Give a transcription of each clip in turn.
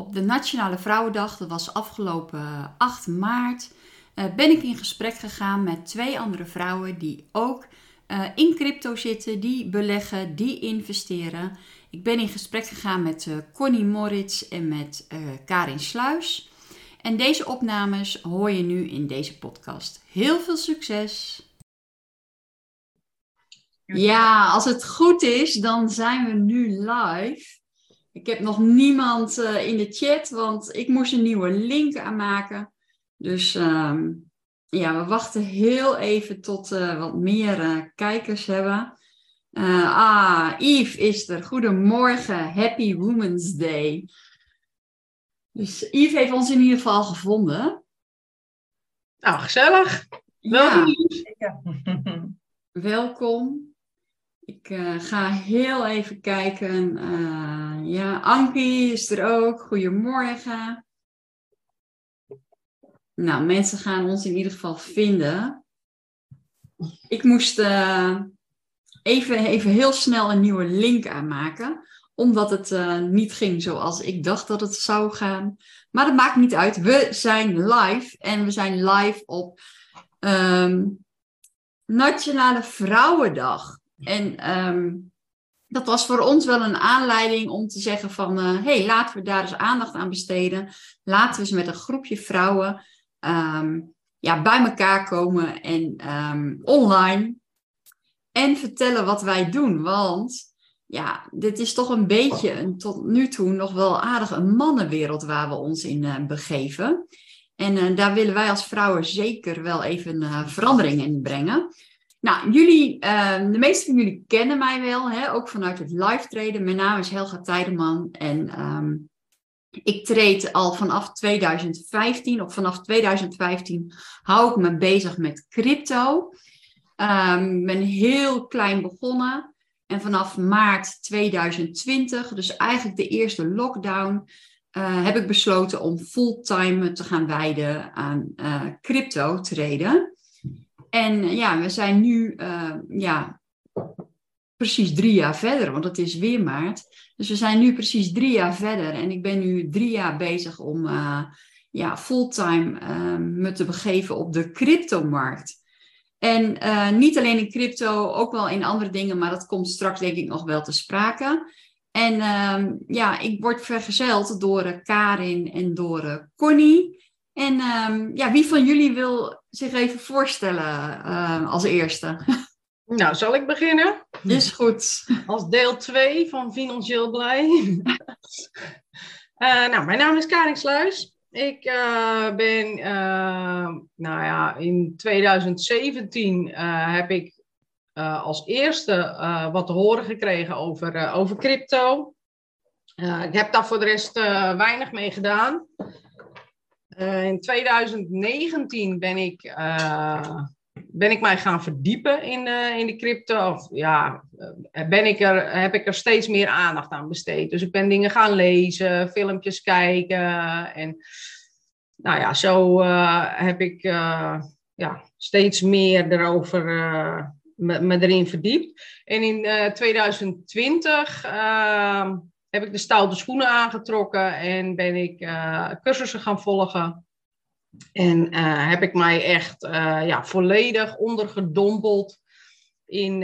Op de Nationale Vrouwendag, dat was afgelopen 8 maart, eh, ben ik in gesprek gegaan met twee andere vrouwen die ook eh, in crypto zitten, die beleggen, die investeren. Ik ben in gesprek gegaan met uh, Connie Moritz en met Karin Sluis. En deze opnames hoor je nu in deze podcast. Heel veel succes! Ja, als het goed is, dan zijn we nu live. Ik heb nog niemand uh, in de chat, want ik moest een nieuwe link aanmaken. Dus uh, ja, we wachten heel even tot we uh, wat meer uh, kijkers hebben. ah, Yves is er. Goedemorgen. Happy Women's Day. Dus Yves heeft ons in ieder geval gevonden. Nou, gezellig. Ja. Welkom. Ik uh, ga heel even kijken. Uh, ja, Ankie is er ook. Goedemorgen. Nou, mensen gaan ons in ieder geval vinden. Ik moest uh, even, even heel snel een nieuwe link aanmaken. Omdat het niet ging zoals ik dacht dat het zou gaan. Maar dat maakt niet uit. We zijn live. En we zijn live op um, Nationale Vrouwendag. En um, dat was voor ons wel een aanleiding om te zeggen van, uh, hey, laten we daar eens aandacht aan besteden. Laten we eens met een groepje vrouwen um, ja, bij elkaar komen en um, online. En vertellen wat wij doen. Want ja, dit is toch een beetje een, tot nu toe nog wel aardig een mannenwereld waar we ons in uh, begeven. En uh, daar willen wij als vrouwen zeker wel even verandering in brengen. Nou, jullie, uh, de meeste van jullie kennen mij wel, hè, ook vanuit het live treden. Mijn naam is Helga Tijdeman en um, ik treed al vanaf 2015, of vanaf 2015 hou ik me bezig met crypto. Ik ben heel klein begonnen en vanaf maart 2020, dus eigenlijk de eerste lockdown, uh, heb ik besloten om fulltime te gaan wijden aan uh, crypto traden. En ja, we zijn nu uh, ja, precies drie jaar verder, want het is weer maart. Dus we zijn nu precies drie jaar verder en ik ben nu drie jaar bezig om uh, ja, fulltime uh, me te begeven op de cryptomarkt. En niet alleen in crypto, ook wel in andere dingen, maar dat komt straks denk ik nog wel te sprake. En ja, ik word vergezeld door Karin en door Connie. En um, ja, wie van jullie wil zich even voorstellen uh, als eerste? Nou, zal ik beginnen? Is goed. Als deel 2 van Financieel Blij. uh, nou, mijn naam is Karin Sluis. Ik uh, ben, nou ja, in 2017 heb ik als eerste wat te horen gekregen over, over crypto. ik heb daar voor de rest weinig mee gedaan. Uh, in 2019 ben ik, uh, ben ik mij gaan verdiepen in, uh, in de crypto. Of, ja, ben ik er, heb ik er steeds meer aandacht aan besteed. Dus ik ben dingen gaan lezen, filmpjes kijken. En nou ja, zo heb ik ja, steeds meer erover me, erin verdiept. En in 2020 heb ik de stoute schoenen aangetrokken en ben ik uh, cursussen gaan volgen. En uh, heb ik mij echt uh, ja, volledig ondergedompeld in,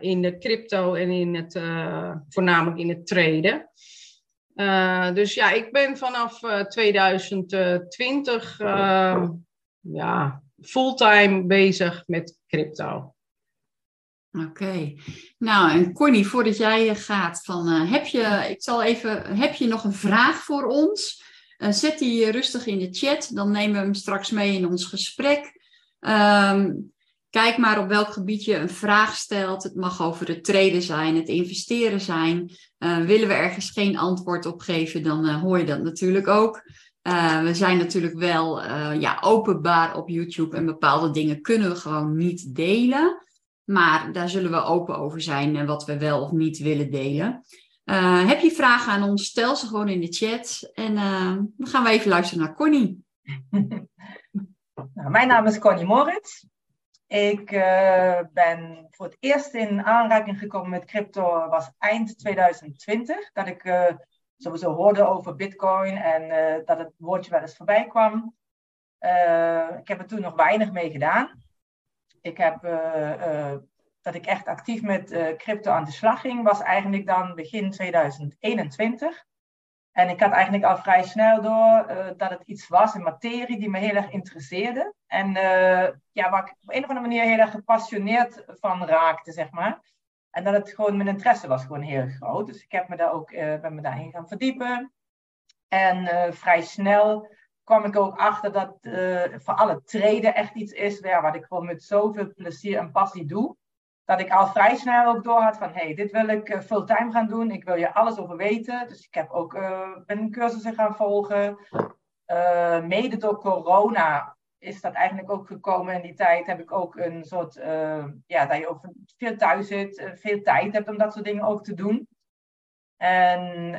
in de crypto en in het, voornamelijk in het traden. dus ja, ik ben vanaf 2020 ja, fulltime bezig met crypto. Oké. Nou, en Connie, voordat jij gaat, van, uh, heb, je, ik zal even, heb je nog een vraag voor ons? Uh, zet die rustig in de chat, dan nemen we hem straks mee in ons gesprek. Um, Kijk maar op welk gebied je een vraag stelt. Het mag over het treden zijn, het investeren zijn. Willen we ergens geen antwoord op geven, dan hoor je dat natuurlijk ook. We zijn natuurlijk wel ja, openbaar op YouTube en bepaalde dingen kunnen we gewoon niet delen. Maar daar zullen we open over zijn wat we wel of niet willen delen. heb je vragen aan ons, stel ze gewoon in de chat. En dan gaan we even luisteren naar Connie. Nou, mijn naam is Connie Moritz. Ik ben voor het eerst in aanraking gekomen met crypto was eind 2020. Dat ik sowieso hoorde over bitcoin en dat het woordje wel eens voorbij kwam. ik heb er toen nog weinig mee gedaan. Ik heb, dat ik echt actief met crypto aan de slag ging, was eigenlijk dan begin 2021. En ik had eigenlijk al vrij snel door dat het iets was, een materie die me heel erg interesseerde. En ja, waar ik op een of andere manier heel erg gepassioneerd van raakte, zeg maar. En dat het gewoon, mijn interesse was gewoon heel groot. Dus ik heb me daar ook, uh, ben me daarin gaan verdiepen. En vrij snel kwam ik ook achter dat voor alle treden echt iets is ja, wat ik gewoon met zoveel plezier en passie doe dat ik al vrij snel ook door had van, hey, dit wil ik uh, fulltime gaan doen. Ik wil je alles over weten. Dus ik heb ook uh, ben cursussen gaan volgen. Uh, mede door corona is dat eigenlijk ook gekomen. In die tijd heb ik ook een soort, ja, dat je ook veel thuis zit, veel tijd hebt om dat soort dingen ook te doen. En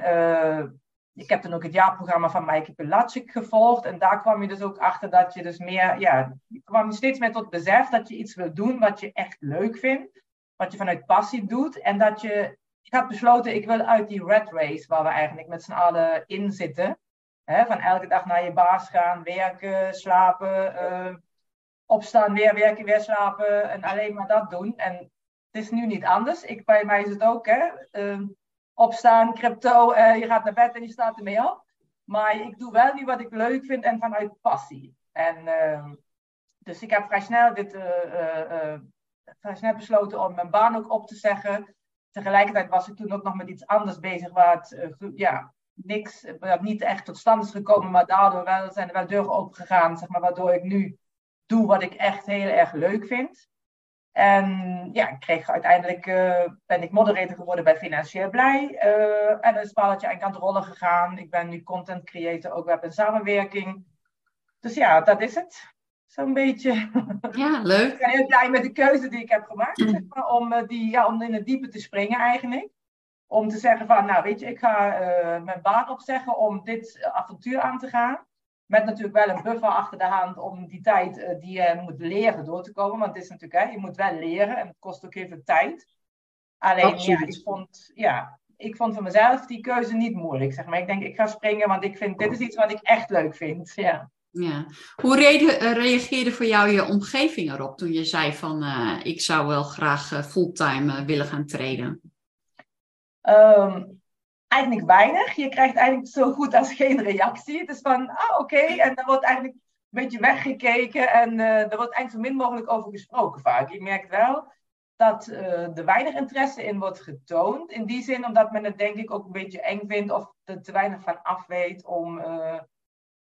ik heb dan ook het jaarprogramma van Maaike Pelagic gevolgd. En daar kwam je dus ook achter dat je dus meer, ja, je kwam steeds meer tot besef dat je iets wil doen wat je echt leuk vindt. Wat je vanuit passie doet. En dat je, ik had besloten, ik wil uit die red race waar we eigenlijk met z'n allen in zitten. Hè, van elke dag naar je baas gaan, werken, slapen, uh, opstaan, weer werken, weer slapen. En alleen maar dat doen. En het is nu niet anders. Ik, bij mij is het ook, hè. Uh, opstaan, crypto, uh, je gaat naar bed en je staat ermee op. Maar ik doe wel nu wat ik leuk vind en vanuit passie. En uh, dus ik heb vrij snel, dit, uh, vrij snel besloten om mijn baan ook op te zeggen. Tegelijkertijd was ik toen ook nog met iets anders bezig het ja, niks, wat niet echt tot stand is gekomen, maar daardoor wel, zijn er wel deuren open gegaan, zeg maar, waardoor ik nu doe wat ik echt heel erg leuk vind. En ja, ik kreeg uiteindelijk uh, ben ik moderator geworden bij Financieel Blij. Uh, en spelletje eigenlijk aan het rollen gegaan. Ik ben nu content creator, ook web en samenwerking. Dus ja, dat is het. Zo'n beetje. Ja, leuk. ik ben heel blij met de keuze die ik heb gemaakt. Zeg maar, om, uh, die, ja, om in het diepe te springen eigenlijk. Om te zeggen van, nou weet je, ik ga mijn baan opzeggen om dit avontuur aan te gaan. Met natuurlijk wel een buffer achter de hand om die tijd uh, die je moet leren door te komen. Want het is natuurlijk, hè, je moet wel leren en het kost ook even tijd. Alleen, ja, ik vond, ja, ik vond voor mezelf die keuze niet moeilijk. Zeg maar. Ik denk, ik ga springen, want ik vind, dit is iets wat ik echt leuk vind. Ja. Ja. Hoe re reageerde voor jou je omgeving erop toen je zei van uh, ik zou wel graag uh, fulltime willen gaan trainen? Um, eigenlijk weinig. Je krijgt eigenlijk zo goed als geen reactie. Het is van, ah oké, en dan wordt eigenlijk een beetje weggekeken en uh, er wordt eigenlijk zo min mogelijk over gesproken vaak. Je merkt wel dat uh, er weinig interesse in wordt getoond. In die zin omdat men het denk ik ook een beetje eng vindt of er te weinig van af weet om uh,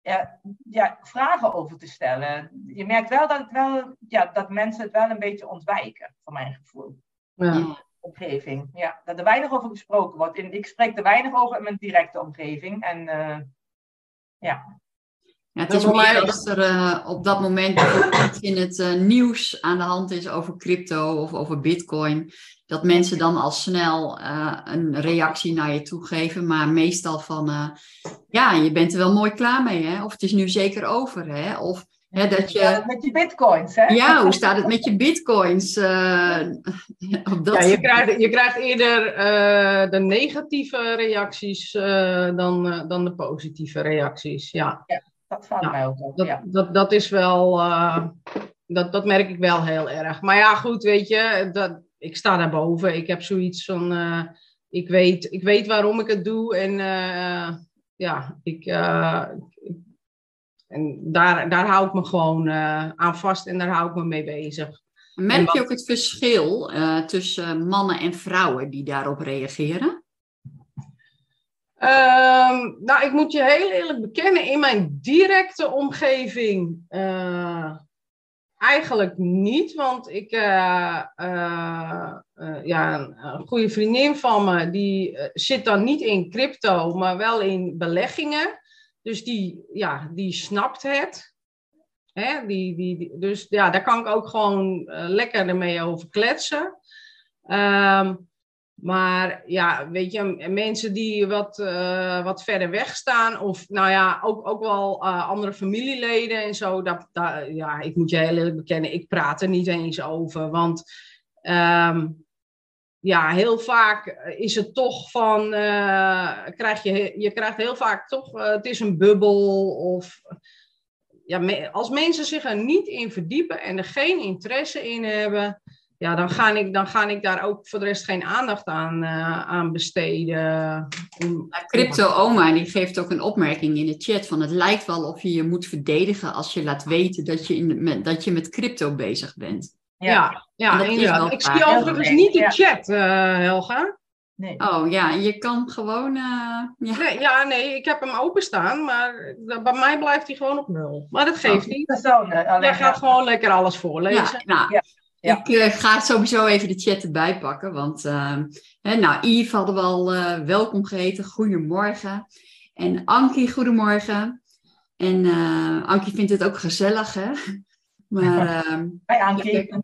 ja, ja, vragen over te stellen. Je merkt wel dat, het wel, ja, dat mensen het wel een beetje ontwijken, van mijn gevoel. Ja omgeving. Ja, dat er weinig over gesproken wordt. ik spreek er weinig over in mijn directe omgeving. En uh, ja. Ja, het is meer als er uh, op dat moment iets in het uh, nieuws aan de hand is over crypto of over bitcoin. Dat mensen dan al snel een reactie naar je toe geven. Maar meestal van, ja, je bent er wel mooi klaar mee. Hè? Of het is nu zeker over. Hè? Of dat je, met je bitcoins, hè? Ja, hoe staat het met je bitcoins? Uh, op dat ja, je, krijgt, je krijgt eerder uh, de negatieve reacties uh, dan, dan de positieve reacties, ja. ja dat valt ja, mij ook op, dat, ja. dat, dat is wel... dat, dat merk ik wel heel erg. Maar ja, goed, weet je, dat, ik sta daarboven. Ik heb zoiets van... ik, weet, ik weet waarom ik het doe en ja, ik, en daar, daar hou ik me gewoon uh, aan vast en daar hou ik me mee bezig. Merk je ook het verschil uh, tussen mannen en vrouwen die daarop reageren? Um, nou, ik moet je heel eerlijk bekennen, in mijn directe omgeving uh, eigenlijk niet, want ik, uh, uh, ja, een goede vriendin van me, die zit dan niet in crypto, maar wel in beleggingen. Dus die, ja, die snapt het. Hè? Die, die, dus ja, daar kan ik ook gewoon lekker ermee over kletsen. Um, maar ja, weet je, mensen die wat, uh, wat verder weg staan, of nou ja, ook, ook wel uh, andere familieleden en zo, dat, ja, ik moet je heel eerlijk bekennen, ik praat er niet eens over. Want um, ja, heel vaak is het toch van, uh, krijg je, je krijgt heel vaak toch, het is een bubbel of ja, als mensen zich er niet in verdiepen en er geen interesse in hebben, ja, dan ga, ik, dan ga ik daar ook voor de rest geen aandacht aan, aan besteden. Crypto Oma die geeft ook een opmerking in de chat van het lijkt wel of je je moet verdedigen als je laat weten dat je, in dat je met crypto bezig bent. Ja, ja, ja Ik zie overigens niet de chat, uh, Helga. Nee. Oh ja, je kan gewoon. Uh, ja. Nee, ja, nee, ik heb hem openstaan, maar bij mij blijft hij gewoon op nul. Maar dat geeft oh, niet. Jij gaat gewoon lekker alles voorlezen. Ja, nou, ik uh, ga sowieso even de chat erbij pakken, want uh, hè, nou, Yves hadden we al uh, welkom geheten. Goedemorgen. En Ankie, goedemorgen. En Ankie vindt het ook gezellig, hè? Maar, Ankie.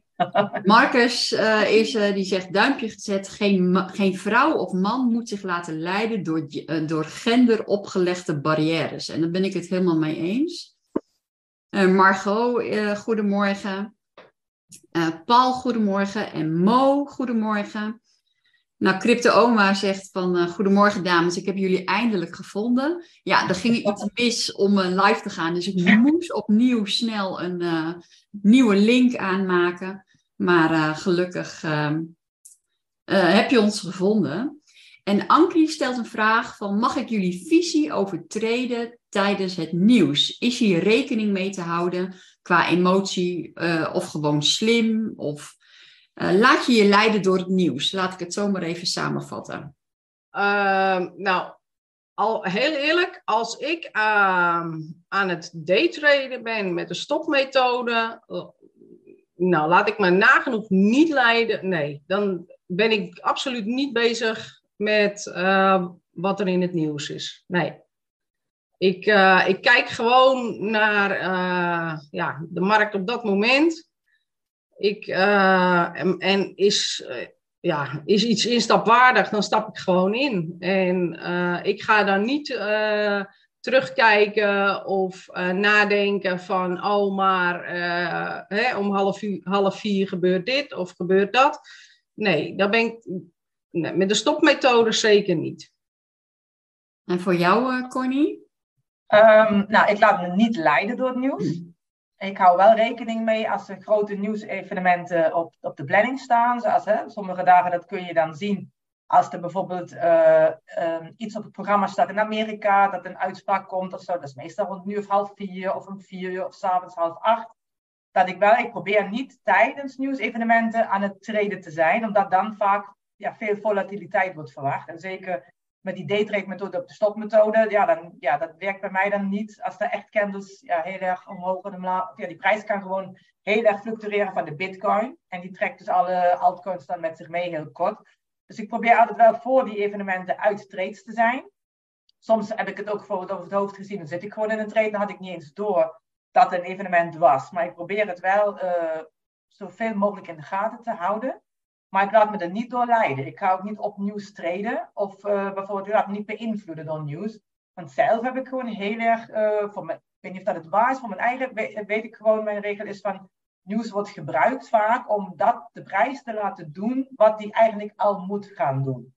Marcus is, die zegt duimpje gezet. Geen, geen vrouw of man moet zich laten leiden door, door gender opgelegde barrières. En daar ben ik het helemaal mee eens. Margot, goedemorgen. Uh, Paul, goedemorgen. En Mo, goedemorgen. Nou, Crypto Oma zegt van uh, goedemorgen dames, ik heb jullie eindelijk gevonden. Ja, er ging iets mis om uh, live te gaan, dus ik moest opnieuw snel een nieuwe link aanmaken. Maar gelukkig ehm, heb je ons gevonden. En Ankie stelt een vraag van mag ik jullie visie over treden tijdens het nieuws? Is hier rekening mee te houden qua emotie of gewoon slim? Of uh, laat je je leiden door het nieuws? Laat ik het zomaar even samenvatten. Uh, nou, al heel eerlijk, als ik ehm, aan het daytraden ben met de stopmethode, eh, nou, laat ik me nagenoeg niet leiden. Nee, dan ben ik absoluut niet bezig met ehm, wat er in het nieuws is. Nee. Ik, ik kijk gewoon naar ja, de markt op dat moment. Ik, uh, en, en, is, ja, is iets instapwaardig, dan stap ik gewoon in. En ik ga dan niet terugkijken of nadenken van, oh maar hè, om half, uur, half vier gebeurt dit of gebeurt dat. Nee, daar ben ik, nee, met de stopmethode zeker niet. En voor jou, Connie? Um, nou, ik laat me niet leiden door het nieuws. Ik hou wel rekening mee als er grote nieuwsevenementen op, op de planning staan. Zoals hè, sommige dagen, dat kun je dan zien als er bijvoorbeeld uh, um, iets op het programma staat in Amerika, dat een uitspraak komt of zo. Dat is meestal rond nu of half vier of om vier uur of s'avonds half acht. Dat ik wel, ik probeer niet tijdens nieuwsevenementen aan het treden te zijn, omdat dan vaak ja, veel volatiliteit wordt verwacht. En zeker met die daytrade methode op de stopmethode, ja, dan, ja, dat werkt bij mij dan niet. Als er echt candles ja, heel erg omhoog en omlaag, ja, die prijs kan gewoon heel erg fluctueren van de bitcoin. En die trekt dus alle altcoins dan met zich mee heel kort. Dus ik probeer altijd wel voor die evenementen uit trades te zijn. Soms heb ik het ook voor het over het hoofd gezien, dan zit ik gewoon in een trade, dan had ik niet eens door dat een evenement was. Maar ik probeer het wel uh, zoveel mogelijk in de gaten te houden. Maar ik laat me er niet door leiden. Ik ga ook niet op nieuws of uh, bijvoorbeeld ik laat me niet beïnvloeden door nieuws. Want zelf heb ik gewoon heel erg, uh, voor mijn, ik weet niet of dat het waar is, voor mijn eigen weet, ik gewoon, mijn regel is van nieuws wordt gebruikt vaak om dat de prijs te laten doen wat die eigenlijk al moet gaan doen.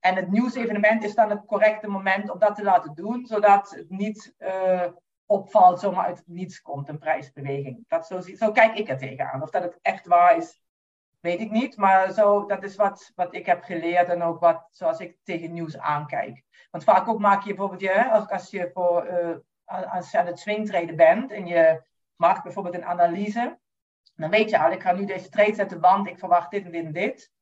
En het nieuwsevenement is dan het correcte moment om dat te laten doen, zodat het niet uh, opvalt, zomaar uit niets komt, een prijsbeweging. Dat zo, zo kijk ik er tegenaan. Of dat het echt waar is, weet ik niet. Maar zo, dat is wat, wat ik heb geleerd en ook wat, zoals ik tegen nieuws aankijk. Want vaak ook maak je bijvoorbeeld, je, als, als je voor, uh, als je aan het swingtreden bent en je maakt bijvoorbeeld een analyse, dan weet je al, ik ga nu deze trade zetten, want ik verwacht dit en dit en dit.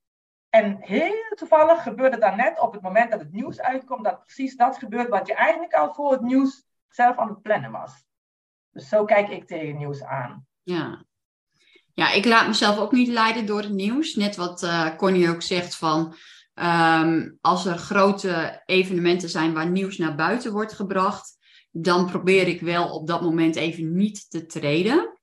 En heel toevallig gebeurt het dan net op het moment dat het nieuws uitkomt, dat precies dat gebeurt wat je eigenlijk al voor het nieuws zelf aan het plannen was. Dus zo kijk ik tegen nieuws aan. Ja, Ja, ik laat mezelf ook niet leiden door het nieuws. Net wat uh, Connie ook zegt van ehm, als er grote evenementen zijn waar nieuws naar buiten wordt gebracht, dan probeer ik wel op dat moment even niet te treden.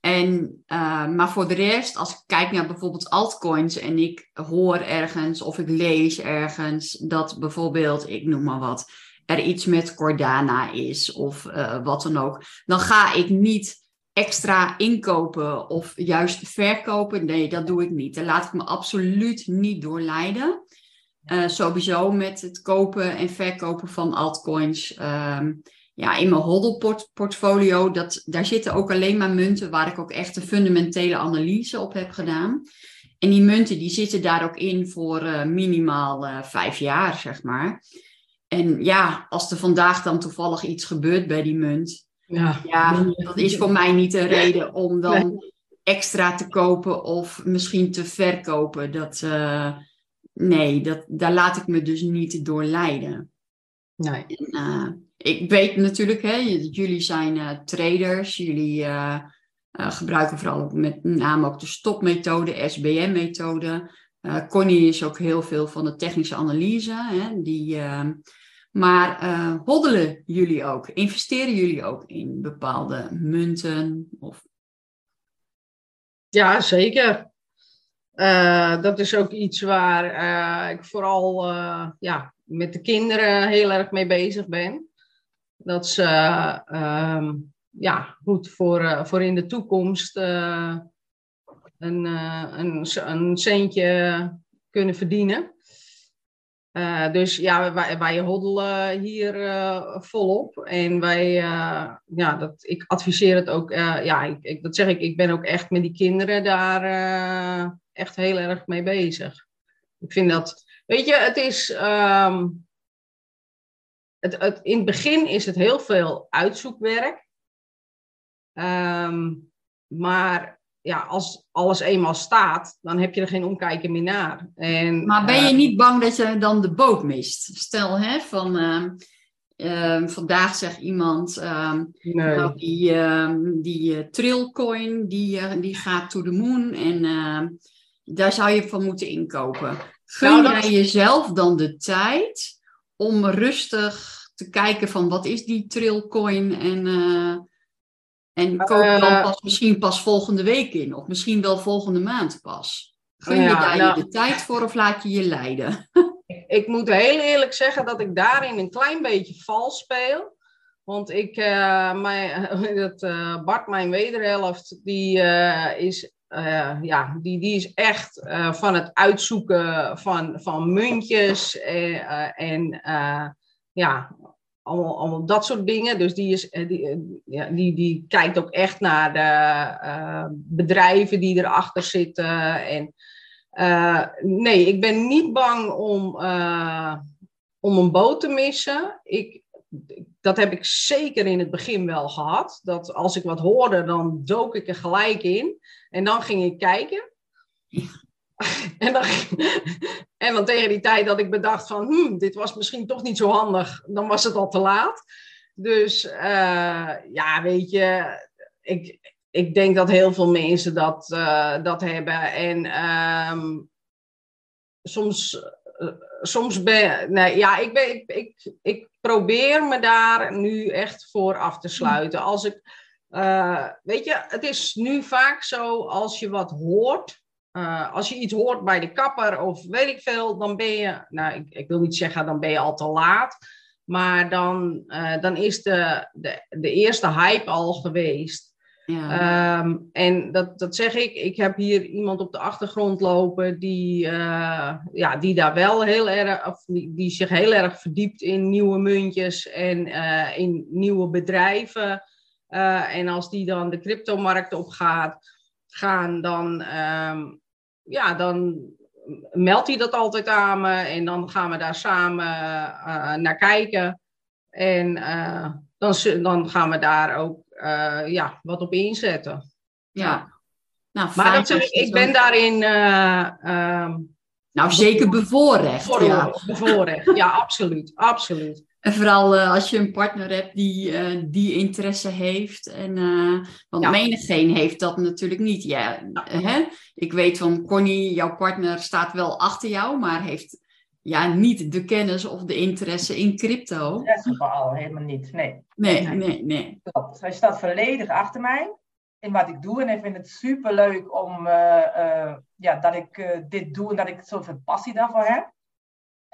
En, uh, maar voor de rest, als ik kijk naar bijvoorbeeld altcoins en ik hoor ergens of ik lees ergens dat bijvoorbeeld, ik noem maar wat, er iets met Cordana is of uh, wat dan ook, dan ga ik niet extra inkopen of juist verkopen. Nee, dat doe ik niet. Daar laat ik me absoluut niet door leiden. Uh, sowieso met het kopen en verkopen van altcoins. Um, ja, in mijn hoddelportfolio, dat, daar zitten ook alleen maar munten waar ik ook echt een fundamentele analyse op heb gedaan. En die munten die zitten daar ook in voor uh, minimaal uh, vijf jaar, zeg maar. En ja, als er vandaag dan toevallig iets gebeurt bij die munt, ja, ja dat is voor mij niet een reden om dan extra te kopen of misschien te verkopen. Dat, uh, nee, dat, daar laat ik me dus niet door leiden. Nee. En, ik weet natuurlijk, hè, jullie zijn uh, traders, jullie gebruiken vooral met name ook de stopmethode, SBM-methode. Connie is ook heel veel van de technische analyse. Hè, die, maar hoddelen jullie ook? Investeren jullie ook in bepaalde munten? Of... Ja, zeker. dat is ook iets waar ik vooral ja, met de kinderen heel erg mee bezig ben. Dat ze uh, ja, goed voor, uh, voor in de toekomst uh, een, een, een centje kunnen verdienen. Dus ja, wij, wij hoddelen hier volop. En wij, ja, dat, ik adviseer het ook. ja, ik, ik, dat zeg ik, ik ben ook echt met die kinderen daar echt heel erg mee bezig. Ik vind dat, weet je, het is. Um, het, het, in het begin is het heel veel uitzoekwerk. Um, maar ja, als alles eenmaal staat, dan heb je er geen omkijken meer naar. En, maar ben je uh, niet bang dat je dan de boot mist? Stel, hè, van uh, uh, vandaag zegt iemand, nee. nou, die, die trillcoin, die, die gaat to the moon en daar zou je van moeten inkopen. Gun nou, jij dat... jezelf dan de tijd om rustig te kijken van wat is die Trillcoin en, uh, en koop dan uh, pas misschien pas volgende week in of misschien wel volgende maand pas. Gun je daar nou, de tijd voor of laat je je leiden? ik moet heel eerlijk zeggen dat ik daarin een klein beetje vals speel. Want ik, uh, mijn, dat, uh, Bart, mijn wederhelft, die uh, is, ja, die, die is echt van het uitzoeken van, van muntjes en ja, allemaal, dat soort dingen. Dus die, is, die, ja, die, die kijkt ook echt naar de bedrijven die erachter zitten. En nee, ik ben niet bang om, om een boot te missen. Ik, dat heb ik zeker in het begin wel gehad. Dat als ik wat hoorde, dan dook ik er gelijk in. En dan ging ik kijken. en, dan, en dan tegen die tijd dat ik bedacht van, hm, dit was misschien toch niet zo handig, dan was het al te laat. Dus uh, ja, weet je, ik, ik denk dat heel veel mensen dat, uh, dat hebben. En um, soms, uh, soms ben nee, ja, ik, ben, ik, ik, ik probeer me daar nu echt voor af te sluiten. Als ik, weet je, het is nu vaak zo als je wat hoort uh, als je iets hoort bij de kapper of weet ik veel, dan ben je, nou ik, ik wil niet zeggen dan ben je al te laat, maar dan, uh, dan is de, de, de eerste hype al geweest. Ja. Um, en dat, dat zeg ik, ik heb hier iemand op de achtergrond lopen die, uh, ja, die daar wel heel erg, of die, die zich heel erg verdiept in nieuwe muntjes en in nieuwe bedrijven. en als die dan de cryptomarkt op gaat, gaan, dan, um, ja, dan meldt hij dat altijd aan me en dan gaan we daar samen uh, naar kijken. En uh, dan, dan gaan we daar ook uh, ja, wat op inzetten. Ja. Nou, maar dat zeg ik, ik ben daarin. Um, nou, zeker bevoorrecht. Bevoorrecht, ja. bevoorrecht. ja, absoluut. absoluut. En vooral uh, als je een partner hebt die uh, die interesse heeft. En, uh, want ja. menigeen heeft dat natuurlijk niet. Ja, hè? Ik weet van Connie, jouw partner staat wel achter jou, maar heeft ja, niet de kennis of de interesse in crypto. Dat is vooral helemaal niet, nee. Nee, nee, nee. Klopt. Hij staat volledig achter mij in wat ik doe. En ik vind het super leuk om, ja, dat ik dit doe en dat ik zoveel passie daarvoor heb.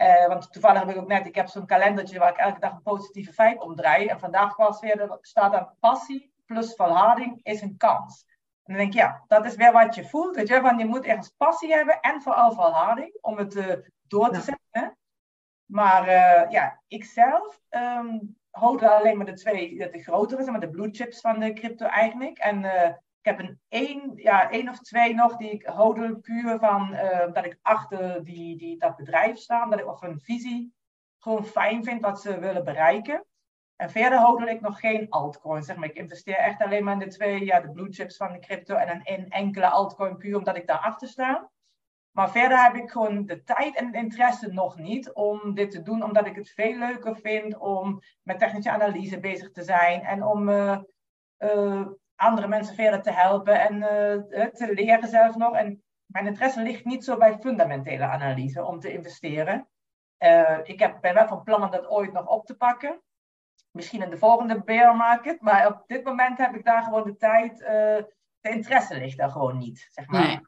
Uh, want toevallig heb ik ook net, ik heb zo'n kalendertje waar ik elke dag een positieve feit omdraai. En vandaag was weer, er staat er passie plus volharding is een kans. En dan denk ik, ja, dat is weer wat je voelt. Weet je, van je moet ergens passie hebben en vooral volharding om het uh, door te zetten. Ja. Maar uh, ja, ik zelf um, houd alleen maar de twee, de grotere, zeg maar de blue chips van de crypto eigenlijk. En ik heb een één, ja, één of twee nog die ik hodel puur van uh, dat ik achter die, die, dat bedrijf sta. Dat ik of een visie gewoon fijn vind wat ze willen bereiken. En verder hodel ik nog geen altcoin. Zeg maar. Ik investeer echt alleen maar in de twee, ja, de blue chips van de crypto en een in enkele altcoin puur omdat ik daar achter sta. Maar verder heb ik gewoon de tijd en het interesse nog niet om dit te doen, omdat ik het veel leuker vind om met technische analyse bezig te zijn en om uh, uh, andere mensen verder te helpen en uh, te leren zelf nog. En mijn interesse ligt niet zo bij fundamentele analyse om te investeren. Uh, ik heb, ben wel van plan om dat ooit nog op te pakken. Misschien in de volgende bear market. Maar op dit moment heb ik daar gewoon de tijd. Uh, de interesse ligt daar gewoon niet. Zeg maar. Nee.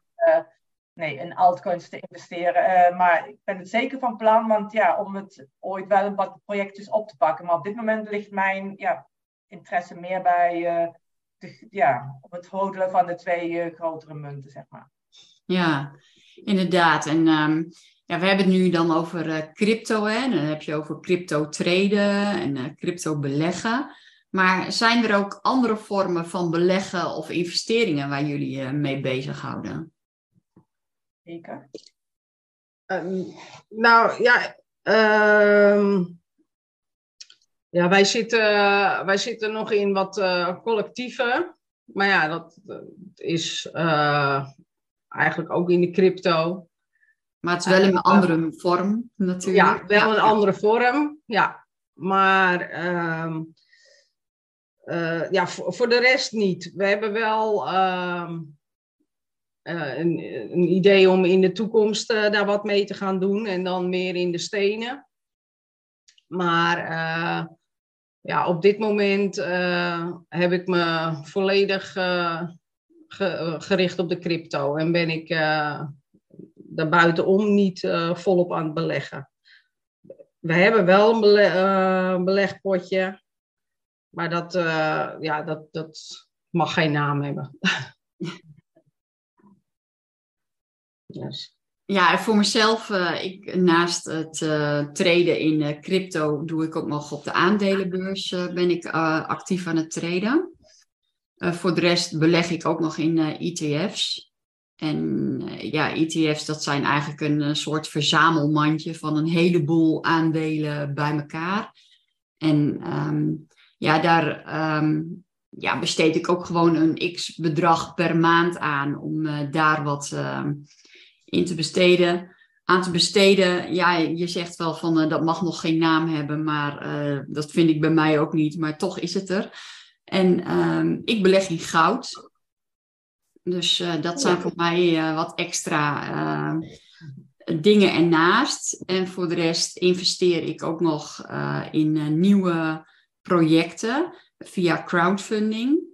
nee, in altcoins te investeren. maar ik ben het zeker van plan. Want ja, om het ooit wel wat projectjes op te pakken. Maar op dit moment ligt mijn ja, interesse meer bij ja, op het hodelen van de twee uh, grotere munten, zeg maar. Ja, inderdaad. En um, ja, we hebben het nu dan over uh, crypto, hè? dan heb je over crypto traden en uh, crypto beleggen. Maar zijn er ook andere vormen van beleggen of investeringen waar jullie je mee bezighouden? Zeker. Um, nou ja, um, ja, wij zitten, wij zitten nog in wat uh, collectieven. Maar ja, dat, is uh, eigenlijk ook in de crypto. Maar het is wel in een andere vorm natuurlijk. Ja, wel een andere vorm. Ja, maar uh, uh, ja, voor, voor, de rest niet. We hebben wel ehm, een, een, idee om in de toekomst daar wat mee te gaan doen. En dan meer in de stenen. Maar ja, op dit moment uh, heb ik me volledig uh, ge gericht op de crypto en ben ik daar buitenom niet volop aan het beleggen. We hebben wel een bele belegpotje, maar dat, ja, dat, dat mag geen naam hebben. Ja, voor mezelf, uh, ik, naast het uh, traden in uh, crypto, doe ik ook nog op de aandelenbeurs ben ik actief aan het traden. voor de rest beleg ik ook nog in ETF's. En ja, ETF's, dat zijn eigenlijk een soort verzamelmandje van een heleboel aandelen bij elkaar. En um, ja, daar um, ja, besteed ik ook gewoon een x bedrag per maand aan om daar wat in te besteden, aan te besteden. Ja, je zegt wel van uh, dat mag nog geen naam hebben, maar uh, dat vind ik bij mij ook niet, maar toch is het er. En uh, ik beleg in goud. Dus uh, dat zijn voor mij wat extra dingen ernaast. En voor de rest investeer ik ook nog in nieuwe projecten via crowdfunding.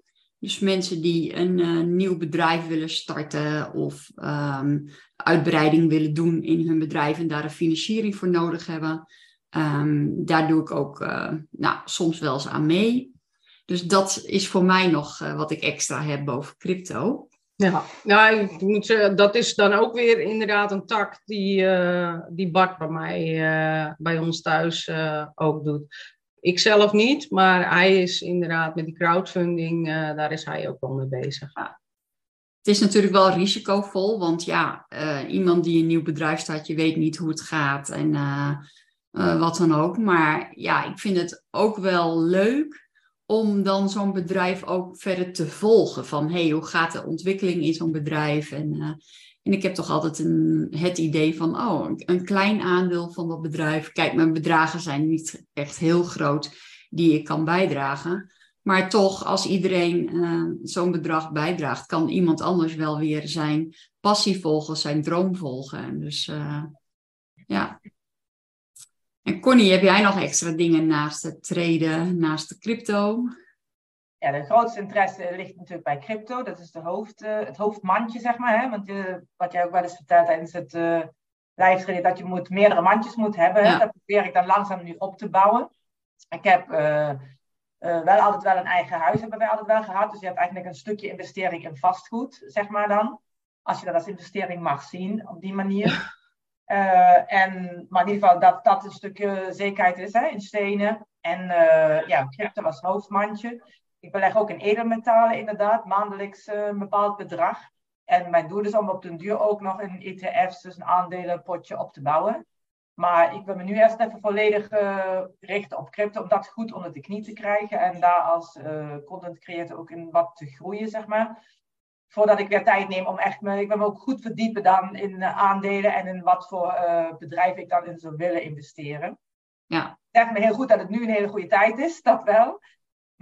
Dus mensen die een uh, nieuw bedrijf willen starten of um, uitbreiding willen doen in hun bedrijf en daar een financiering voor nodig hebben. Um, daar doe ik ook uh, nou, soms wel eens aan mee. Dus dat is voor mij nog uh, wat ik extra heb boven crypto. Ja, nou, moet dat is dan ook weer inderdaad een tak die, uh, die Bart bij mij, bij ons thuis ook doet. Ik zelf niet, maar hij is inderdaad met die crowdfunding, daar is hij ook wel mee bezig. Het is natuurlijk wel risicovol, want ja, uh, iemand die een nieuw bedrijf start, je weet niet hoe het gaat en uh, wat dan ook. Maar ja, ik vind het ook wel leuk om dan zo'n bedrijf ook verder te volgen. Van hey, hoe gaat de ontwikkeling in zo'n bedrijf? En En ik heb toch altijd een, het idee van, oh, een, klein aandeel van dat bedrijf. Kijk, mijn bedragen zijn niet echt heel groot die ik kan bijdragen. Maar toch, als iedereen uh, zo'n bedrag bijdraagt, kan iemand anders wel weer zijn passie volgen, zijn droom volgen. En dus uh, ja. En Connie, heb jij nog extra dingen naast het traden, naast de crypto? Ja, de grootste interesse ligt natuurlijk bij crypto. Dat is de hoofd, uh, het hoofdmandje, zeg maar. Hè? Want wat jij ook wel eens vertelt tijdens het uh, live dat je moet, meerdere mandjes moet hebben. Ja. Dat probeer ik dan langzaam nu op te bouwen. Ik heb uh, wel altijd wel een eigen huis, hebben wij altijd wel gehad. Dus je hebt eigenlijk een stukje investering in vastgoed, zeg maar dan. Als je dat als investering mag zien, op die manier. en, maar in ieder geval dat dat een stukje zekerheid is hè, in stenen. En ja, crypto als hoofdmandje. Ik beleg ook in edelmetalen inderdaad, maandelijks een bepaald bedrag. En mijn doel is om op den duur ook nog een ETF's, dus een aandelenpotje op te bouwen. Maar ik wil me nu eerst even volledig uh, richten op crypto, om dat goed onder de knie te krijgen. En daar als uh, content creator ook in wat te groeien, zeg maar. Voordat ik weer tijd neem om echt me, ik wil me ook goed verdiepen dan in uh, aandelen en in wat voor bedrijven ik dan in zou willen investeren. Ja. Het zegt me heel goed dat het nu een hele goede tijd is, dat wel.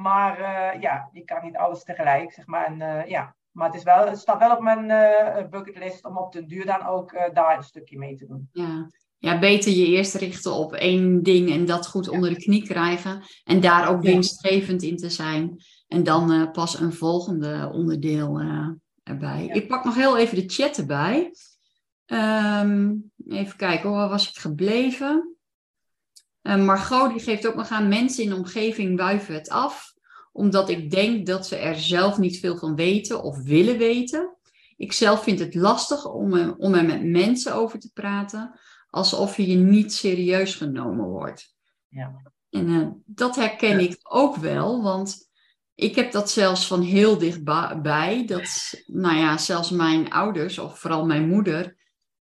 Maar ja, je kan niet alles tegelijk, zeg maar. En, ja, maar het, is wel, het staat wel op mijn uh, bucketlist om op den duur dan ook uh, daar een stukje mee te doen. Ja. ja, beter je eerst richten op één ding en dat goed onder de knie krijgen. En daar ook winstgevend in te zijn. En dan uh, pas een volgende onderdeel erbij. Ja. Ik pak nog heel even de chat erbij. Um, even kijken, waar was ik gebleven? Margot die geeft ook nog aan mensen in de omgeving wuiven het af omdat ik denk dat ze er zelf niet veel van weten of willen weten. Ik zelf vind het lastig om, om er met mensen over te praten, alsof je niet serieus genomen wordt. Ja. En uh, dat herken ik ook wel, want ik heb dat zelfs van heel dichtbij, dat, nou ja, zelfs mijn ouders, of vooral mijn moeder,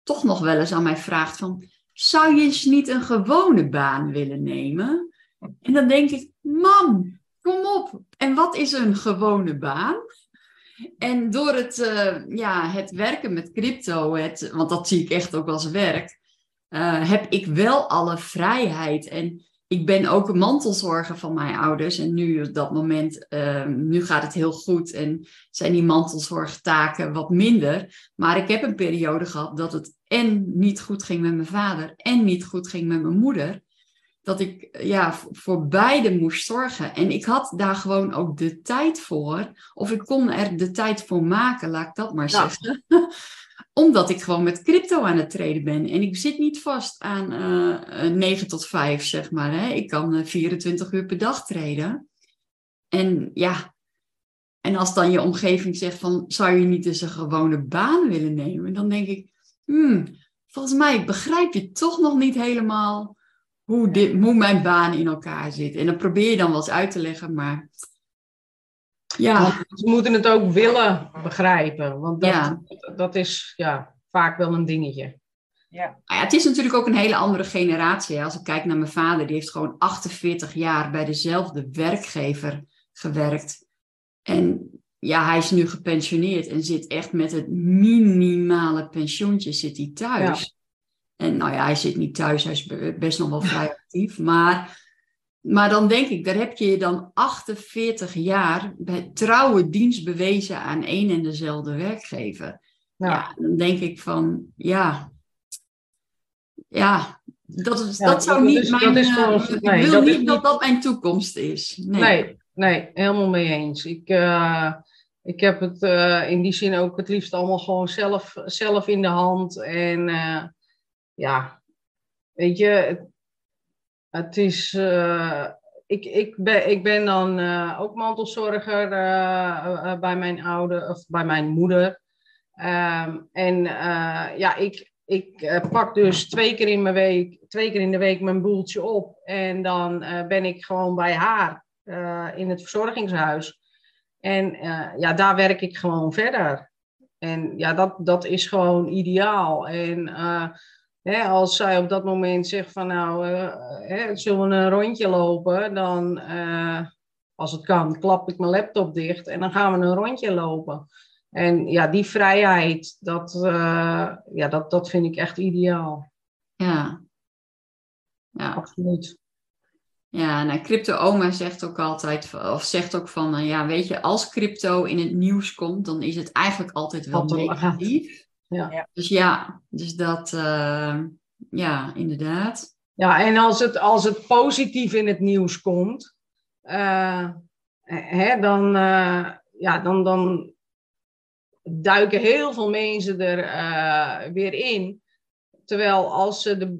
toch nog wel eens aan mij vraagt van, zou je eens niet een gewone baan willen nemen? En dan denk ik, mam, kom op. En wat is een gewone baan? En door het, uh, ja, het werken met crypto, het, want dat zie ik echt ook als werk, uh, heb ik wel alle vrijheid. En ik ben ook een mantelzorger van mijn ouders. En nu op dat moment, uh, nu gaat het heel goed en zijn die mantelzorgtaken wat minder. Maar ik heb een periode gehad dat het en niet goed ging met mijn vader en niet goed ging met mijn moeder dat ik ja, voor beide moest zorgen. En ik had daar gewoon ook de tijd voor. Of ik kon er de tijd voor maken, laat ik dat maar zeggen. Omdat ik gewoon met crypto aan het treden ben. En ik zit niet vast aan uh, eh, 9 tot 5, zeg maar. Hè. Ik kan 24 eh, uur per dag treden. En ja, en als dan je omgeving zegt van... zou je niet eens een gewone baan willen nemen? Dan denk ik, hmm, volgens mij begrijp je toch nog niet helemaal hoe, dit, hoe mijn baan in elkaar zit. En dan probeer je dan wel eens uit te leggen, maar ja. ze moeten het ook willen begrijpen, want dat, ja. dat is ja, vaak wel een dingetje. Ja. Nou ja. het is natuurlijk ook een hele andere generatie. Als ik kijk naar mijn vader, die heeft gewoon 48 jaar bij dezelfde werkgever gewerkt. En ja, hij is nu gepensioneerd en zit echt met het minimale pensioentje zit hij thuis. En nou ja, hij zit niet thuis, hij is best nog wel vrij actief. Maar, maar dan denk ik, daar heb je je dan 48 jaar bij trouwe dienst bewezen aan één en dezelfde werkgever. Ja, dan denk ik van, ja, ja, dat, is, dat zou niet mijn... Is uh, ik wil niet dat dat mijn toekomst is. Nee, nee, nee helemaal mee eens. Ik... Uh... Ik heb het uh, in die zin ook het liefst allemaal gewoon zelf, zelf in de hand. En uh, ja, weet je, het, is. Uh, ik, ik, ben, ik ben dan uh, ook mantelzorger uh, bij mijn oude, of bij mijn moeder. Um, en ja, ik, ik pak dus twee keer in mijn week, twee keer in de week mijn boeltje op. En dan ben ik gewoon bij haar in het verzorgingshuis. En ja, daar werk ik gewoon verder. En ja, dat, dat is gewoon ideaal. En als zij op dat moment zegt van nou, uh, zullen we een rondje lopen, dan uh, als het kan, klap ik mijn laptop dicht en dan gaan we een rondje lopen. En ja, die vrijheid, dat, uh, ja, dat, dat vind ik echt ideaal. Ja. Ja. Absoluut. Ja, nou, Crypto Oma zegt ook altijd, of zegt ook van, uh, ja, weet je, als crypto in het nieuws komt, dan is het eigenlijk altijd wel negatief. Ja. Dus ja, dus dat, uh, ja, inderdaad. Ja, en als het, als het positief in het nieuws komt, hè, dan, ja, dan, dan duiken heel veel mensen er weer in. Terwijl als ze de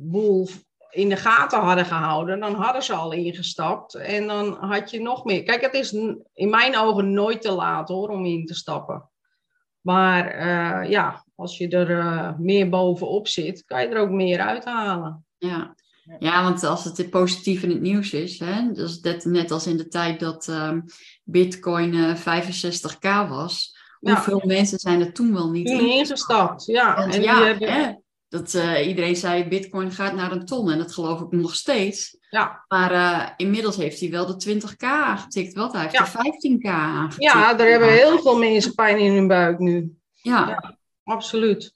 boel in de gaten hadden gehouden, dan hadden ze al ingestapt. En dan had je nog meer. Kijk, het is in mijn ogen nooit te laat hoor om in te stappen. Maar uh, ja, als je er uh, meer bovenop zit, kan je er ook meer uithalen. Ja. Ja, want als het positief in het nieuws is, hè, dus dat, net als in de tijd dat uh, Bitcoin 65k was, Hoeveel mensen zijn er toen wel niet ingestapt? Ja, en ja, hebben... dat, uh, iedereen zei bitcoin gaat naar een ton en dat geloof ik nog steeds. Ja. Maar uh, inmiddels heeft hij wel de 20k aangetikt. Wat? Hij heeft ja. de 15k aangetikt. Ja, daar hebben heel veel mensen pijn in hun buik nu. Ja, ja absoluut.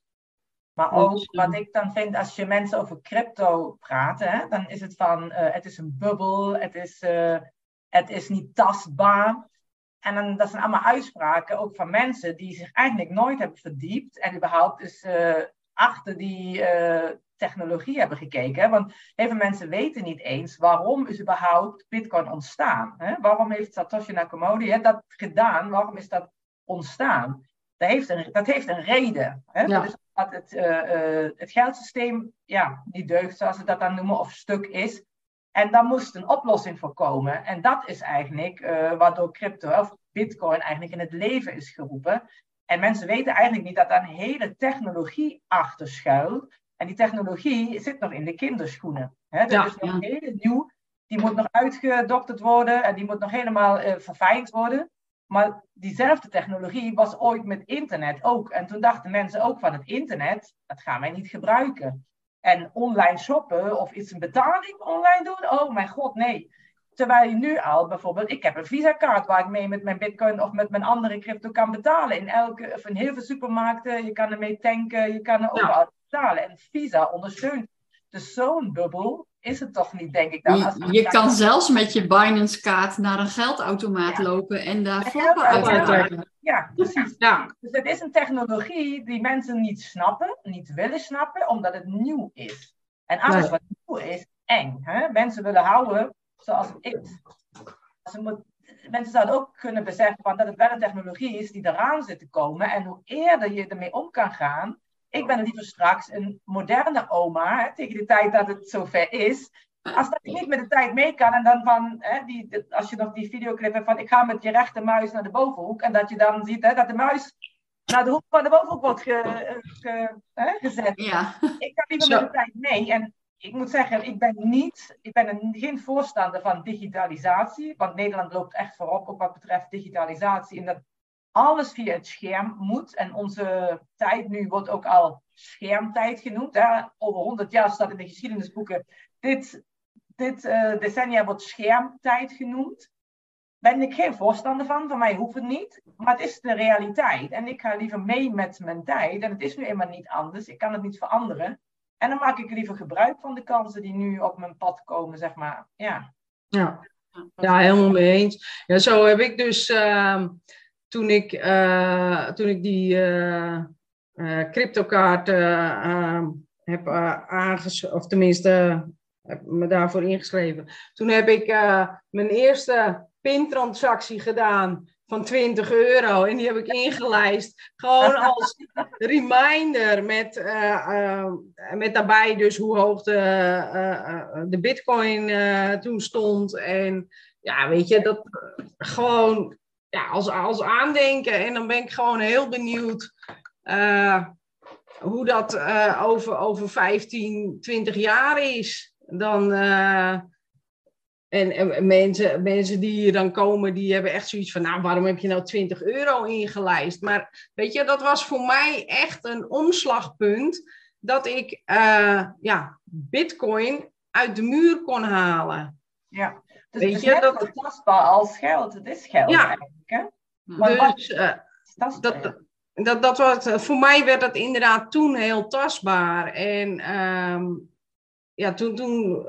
Maar ook wat ik dan vind, als je mensen over crypto praten, hè, dan is het van, uh, het is een bubbel, het is, het is niet tastbaar. En dan, dat zijn allemaal uitspraken, ook van mensen die zich eigenlijk nooit hebben verdiept en überhaupt dus uh, achter die uh, technologie hebben gekeken. Want heel veel mensen weten niet eens waarom is überhaupt Bitcoin ontstaan. Hè? Waarom heeft Satoshi Nakamoto hè, dat gedaan? Waarom is dat ontstaan? Dat heeft een, dat heeft een reden. Hè? Ja. Dus dat het, uh, het geldsysteem ja, niet deugt, zoals ze dat dan noemen, of stuk is. En daar moest een oplossing voor komen. En dat is eigenlijk uh, waardoor crypto of bitcoin eigenlijk in het leven is geroepen. En mensen weten eigenlijk niet dat daar een hele technologie achter schuilt. En die technologie zit nog in de kinderschoenen. Hè? Dat Ja, is nog ja. heel nieuw. Die moet nog uitgedokterd worden en die moet nog helemaal uh, verfijnd worden. Maar diezelfde technologie was ooit met internet ook. En toen dachten mensen ook van het internet, dat gaan wij niet gebruiken. En online shoppen of iets een betaling online doen, oh mijn god, nee. Terwijl je nu al bijvoorbeeld, ik heb een Visa-kaart waar ik mee met mijn bitcoin of met mijn andere crypto kan betalen. In, elke, of in heel veel supermarkten, je kan ermee tanken, je kan er overal betalen. En Visa ondersteunt. Dus zo'n bubbel is het toch niet, denk ik dan. Als Je, je kan zelfs met je Binance-kaart naar een geldautomaat Ja. lopen en daar volgen uit. Ja, precies. Ja, Dus het is een technologie die mensen niet snappen, niet willen snappen, omdat het nieuw is. En alles Nee. wat nieuw is, eng. Hè? Mensen willen houden zoals het is. Ze moet, mensen zouden ook kunnen beseffen van dat het wel een technologie is die eraan zit te komen. En hoe eerder je ermee om kan gaan. Ik ben liever straks een moderne oma, hè, tegen de tijd dat het zover is. Als dat ik niet met de tijd mee kan en dan van, hè, die, de- als je nog die videoclip hebt van ik ga met je rechtermuis naar de bovenhoek. En dat je dan ziet hè, dat de muis naar de hoek van de bovenhoek wordt ge- ge- hè, gezet. Ja, Ik ga liever Zo. met de tijd mee. En ik moet zeggen, ik ben, niet, ik ben een, geen voorstander van digitalisatie. Want Nederland loopt echt voorop op wat betreft digitalisatie. En dat alles via het scherm moet. En onze tijd nu wordt ook al schermtijd genoemd. Hè. Over 100 jaar staat in de geschiedenisboeken. Dit, dit eh, decennia wordt schermtijd genoemd. Ben ik geen voorstander van. Voor mij hoeft het niet. Maar het is de realiteit. En ik ga liever mee met mijn tijd. En het is nu eenmaal niet anders. Ik kan het niet veranderen. En dan maak ik liever gebruik van de kansen die nu op mijn pad komen, zeg maar. Ja. ja. Ja, helemaal mee eens. Ja, zo heb ik dus ehm, toen, ik, eh, toen ik die eh eh, cryptokaart eh, ehm, heb uh, aangeschreven, of tenminste heb me daarvoor ingeschreven. Toen heb ik eh, mijn eerste pintransactie gedaan van 20 euro en die heb ik ingelijst. Gewoon als reminder met, eh, eh, met daarbij dus hoe hoog de, eh, de bitcoin toen stond. En ja, weet je, dat gewoon ja, als, als aandenken. En dan ben ik gewoon heel benieuwd hoe dat over, over 15, 20 jaar is. Dan, en, en mensen, mensen die hier dan komen, die hebben echt zoiets van, nou, waarom heb je nou 20 euro ingelijst? Maar weet je, dat was voor mij echt een omslagpunt dat ik eh, ja, bitcoin uit de muur kon halen. ja. Dus Weet het is je, dat- zo tastbaar als geld. Het is geld Ja. eigenlijk. Hè? Maar wat- Dus, eh, Dat, dat, dat, dat was, voor mij werd dat inderdaad toen heel tastbaar. En ehm, ja, toen, toen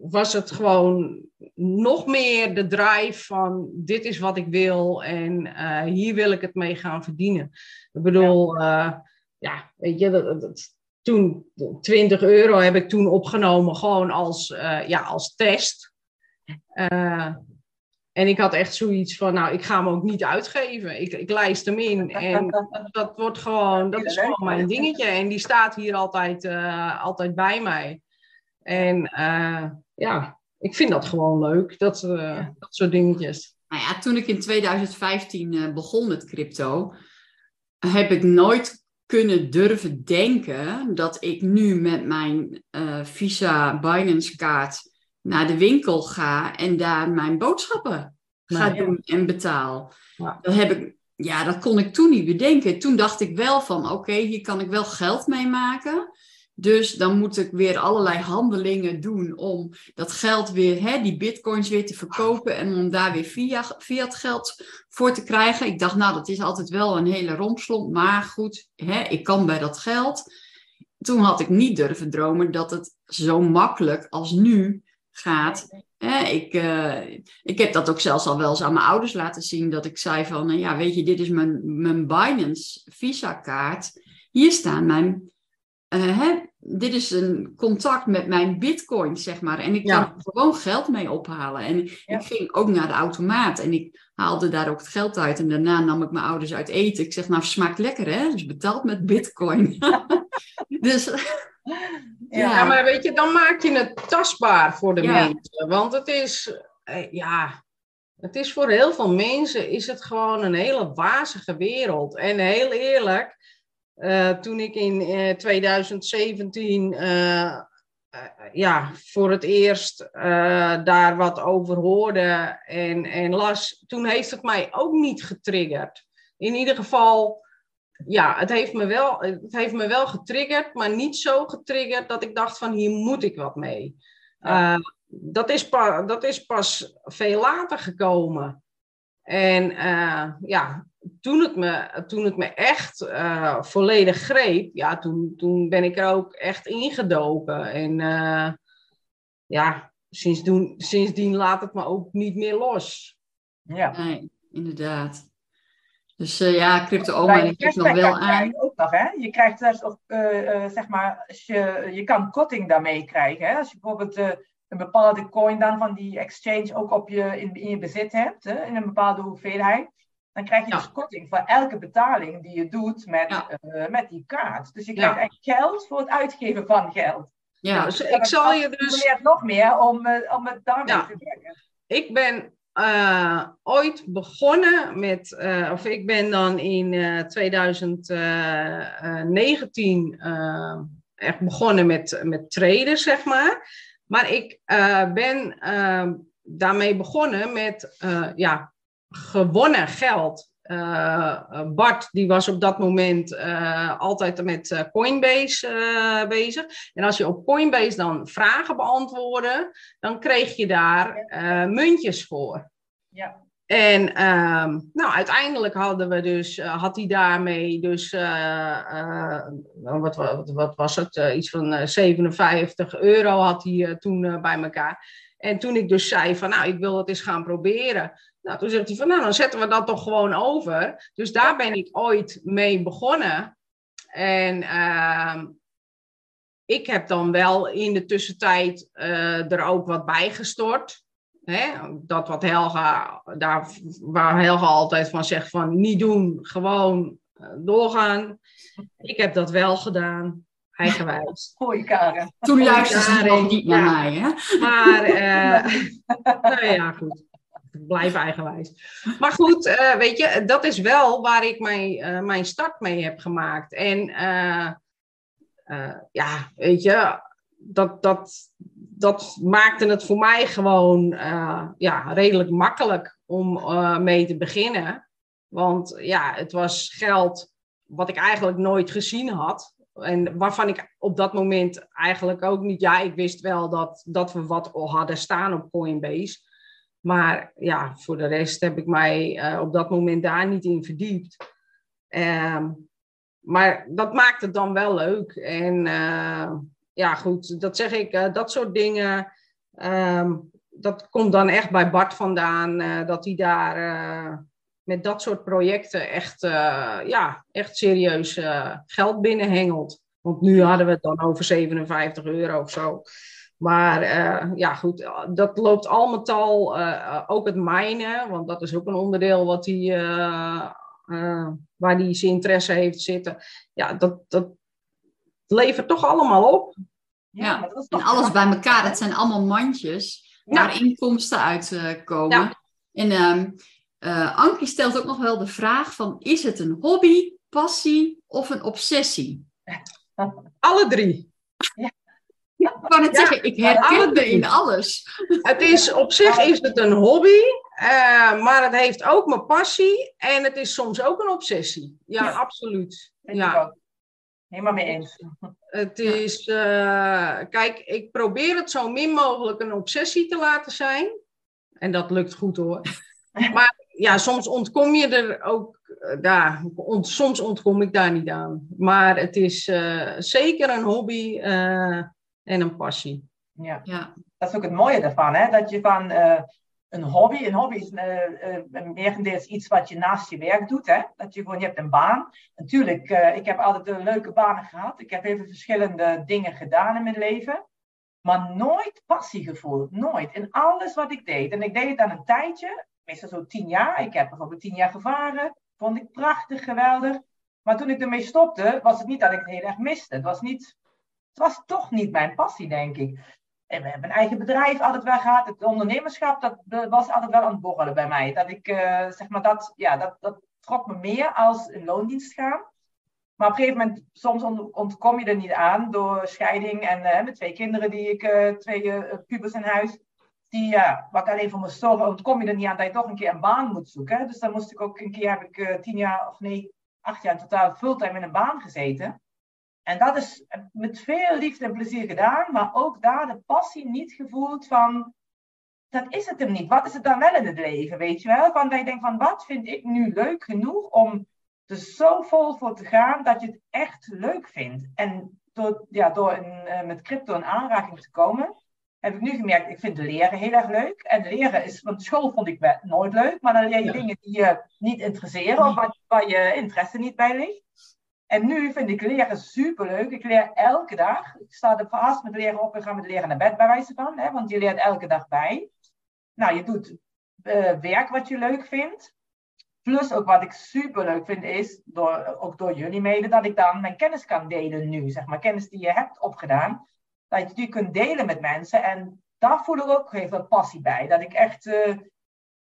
was het gewoon nog meer de drive van dit is wat ik wil en uh, hier wil ik het mee gaan verdienen. Ik bedoel, ja, uh, ja weet je, dat, dat, toen 20 euro heb ik toen opgenomen gewoon als, uh, ja, als test. en ik had echt zoiets van, nou, ik ga hem ook niet uitgeven. Ik, ik lijst hem in en dat wordt gewoon, dat is gewoon mijn dingetje. En die staat hier altijd, altijd bij mij. En ja, ik vind dat gewoon leuk, dat, uh, dat soort dingetjes. Nou ja, toen ik in 2015 uh, begon met crypto, heb ik nooit kunnen durven denken dat ik nu met mijn uh, Visa Binance kaart naar de winkel ga en daar mijn boodschappen ga nee, doen en betaal. Ja. Dat heb ik, ja, dat kon ik toen niet bedenken. Toen dacht ik wel van, oké, okay, hier kan ik wel geld mee maken. Dus dan moet ik weer allerlei handelingen doen om dat geld weer, hè, die bitcoins weer te verkopen en om daar weer via, fiat geld voor te krijgen. Ik dacht, nou, dat is altijd wel een hele rompslomp, maar goed, hè, ik kan bij dat geld. Toen had ik niet durven dromen dat het zo makkelijk als nu gaat. Ik, uh, ik heb dat ook zelfs al wel eens aan mijn ouders laten zien, dat ik zei van, nou ja, weet je, dit is mijn, mijn Binance Visa kaart. Hier staan mijn uh, hè, dit is een contact met mijn bitcoin, zeg maar. En ik kan ja. gewoon geld mee ophalen. En ja. ik ging ook naar de automaat en ik haalde daar ook het geld uit. En daarna nam ik mijn ouders uit eten. Ik zeg, nou, smaakt lekker, hè? Dus betaald met bitcoin. dus... Ja. ja. maar weet je, dan maak je het tastbaar voor de mensen. Want het is, eh, ja, het is voor heel veel mensen is het gewoon een hele wazige wereld. En heel eerlijk, uh, toen ik in uh, 2017 uh, ja, voor het eerst daar wat over hoorde en, en las, toen heeft het mij ook niet getriggerd. In ieder geval, ja, het heeft, me wel, het heeft me wel getriggerd, maar niet zo getriggerd dat ik dacht van hier moet ik wat mee. Ja. dat, is pa, dat is pas veel later gekomen. En ja, toen het me, toen het me echt uh, volledig greep, ja, toen, toen ben ik er ook echt ingedoken. En uh, ja, sindsdien, sindsdien laat het me ook niet meer los. Ja, nee, inderdaad. Dus uh, ja, crypto-oma ik nog wel aan. Ook nog, hè? Je krijgt zelfs ook, zeg maar, als je, je kan korting daarmee krijgen. Hè? Als je bijvoorbeeld een bepaalde coin dan van die exchange ook op je, in, in je bezit hebt, hè? in een bepaalde hoeveelheid dan krijg je ja. dus korting voor elke betaling die je doet met, ja. uh, met die kaart. Dus je krijgt echt geld voor het uitgeven van geld. Ja, dus ik zal je dus... nog meer om, uh, om het daarmee te brengen. Ik ben uh, ooit begonnen met, of ik ben dan in 2019 echt begonnen met, met traden, zeg maar. Maar ik ben daarmee begonnen met, ja, gewonnen geld. Uh, Bart die was op dat moment uh, altijd met Coinbase uh, bezig. En als je op Coinbase dan vragen beantwoordde, dan kreeg je daar muntjes voor. Ja. En ehm, nou, uiteindelijk hadden we dus, had hij daarmee dus, wat, wat, wat, was het, iets van 57 euro had hij toen bij elkaar. En toen ik dus zei van, nou, ik wil het eens gaan proberen. Nou, toen zegt hij van, nou, dan zetten we dat toch gewoon over. Dus daar ben ik ooit mee begonnen. En uh, ik heb dan wel in de tussentijd uh, er ook wat bij gestort. Hè? Dat wat Helga, daar, waar Helga altijd van zegt van niet doen, gewoon uh, doorgaan. Ik heb dat wel gedaan, eigenwijs. Goeie Karen. Toen luisterde ze nog niet naar ja. mij, hè? Maar, uh, nou ja, goed blijf eigenwijs. Maar goed, uh, weet je, dat is wel waar ik mijn, uh, mijn start mee heb gemaakt. En uh, ja, weet je, dat, dat, dat maakte het voor mij gewoon ja, redelijk makkelijk om mee te beginnen. Want ja, het was geld wat ik eigenlijk nooit gezien had. En waarvan ik op dat moment eigenlijk ook niet. Ja, ik wist wel dat, dat we wat hadden staan op Coinbase. Maar ja, voor de rest heb ik mij uh, op dat moment daar niet in verdiept. Ehm, maar dat maakt het dan wel leuk. En eh, ja, goed, dat zeg ik, uh, dat soort dingen. Ehm, dat komt dan echt bij Bart vandaan, dat hij daar met dat soort projecten echt, ja, echt serieus geld binnenhengelt. Want nu hadden we het dan over 57 euro of zo. Maar ja, goed, dat loopt al met al. ook het mijnen, want dat is ook een onderdeel wat hij uh, waar die zijn interesse heeft zitten. Ja, dat, dat levert toch allemaal op. Ja, ja. en alles bij elkaar. Dat zijn allemaal mandjes waar inkomsten uitkomen. Ja. En uh, Ankie stelt ook nog wel de vraag van... is het een hobby, passie of een obsessie? Alle drie. Ja. Ik kan het zeggen, ik herken me in alles. Het is, op zich is het een hobby, uh, maar het heeft ook mijn passie en het is soms ook een obsessie. Ja, ja. absoluut. Ja. Helemaal mee eens. Het is, uh, kijk, ik probeer het zo min mogelijk een obsessie te laten zijn. En dat lukt goed hoor. maar ja, soms ontkom je er ook uh, daar. Ont, soms ontkom ik daar niet aan. Maar het is zeker een hobby en een passie. Ja. ja, dat is ook het mooie ervan, hè? dat je van een hobby. Een hobby is uh, uh, merendeels iets wat je naast je werk doet. Hè? Dat je gewoon, je hebt een baan. Natuurlijk, uh, ik heb altijd een leuke banen gehad. Ik heb even verschillende dingen gedaan in mijn leven. Maar nooit passie gevoeld. Nooit. In alles wat ik deed. En ik deed het dan een tijdje. Meestal zo tien jaar. Ik heb bijvoorbeeld tien jaar gevaren. Vond ik prachtig, geweldig. Maar toen ik ermee stopte, was het niet dat ik het heel erg miste. Het was, niet, het was toch niet mijn passie, denk ik. En we hebben een eigen bedrijf altijd wel gehad. Het ondernemerschap, dat was altijd wel aan het borrelen bij mij. Dat ik, uh, zeg maar, dat, ja, dat, dat trok me meer als in loondienst gaan. Maar op een gegeven moment, soms ontkom je er niet aan door scheiding. En uh, met twee kinderen die ik, uh, twee pubers in huis. Die, ja, wat alleen voor me zorgen, ontkom je er niet aan dat je toch een keer een baan moet zoeken. Dus dan moest ik ook een keer, heb ik tien jaar, of nee, acht jaar in totaal fulltime in een baan gezeten. En dat is met veel liefde en plezier gedaan, maar ook daar de passie niet gevoeld van, dat is het hem niet. Wat is het dan wel in het leven, weet je wel? Van dat je denkt van, wat vind ik nu leuk genoeg om er zo vol voor te gaan dat je het echt leuk vindt. En door, ja, door een, uh, met crypto in aanraking te komen, heb ik nu gemerkt, ik vind leren heel erg leuk. En leren is, want school vond ik nooit leuk, maar dan leer je dingen die je niet interesseren of waar, waar je interesse niet bij ligt. En nu vind ik leren superleuk. Ik leer elke dag. Ik sta er vast met leren op en ga met leren naar bed bij wijze van. Hè, want je leert elke dag bij. Nou, je doet uh, werk wat je leuk vindt. Plus ook wat ik superleuk vind is, door, ook door jullie mede, dat ik dan mijn kennis kan delen nu. Zeg maar kennis die je hebt opgedaan. Dat je die kunt delen met mensen. En daar voel ik ook veel passie bij. Dat ik echt... Uh,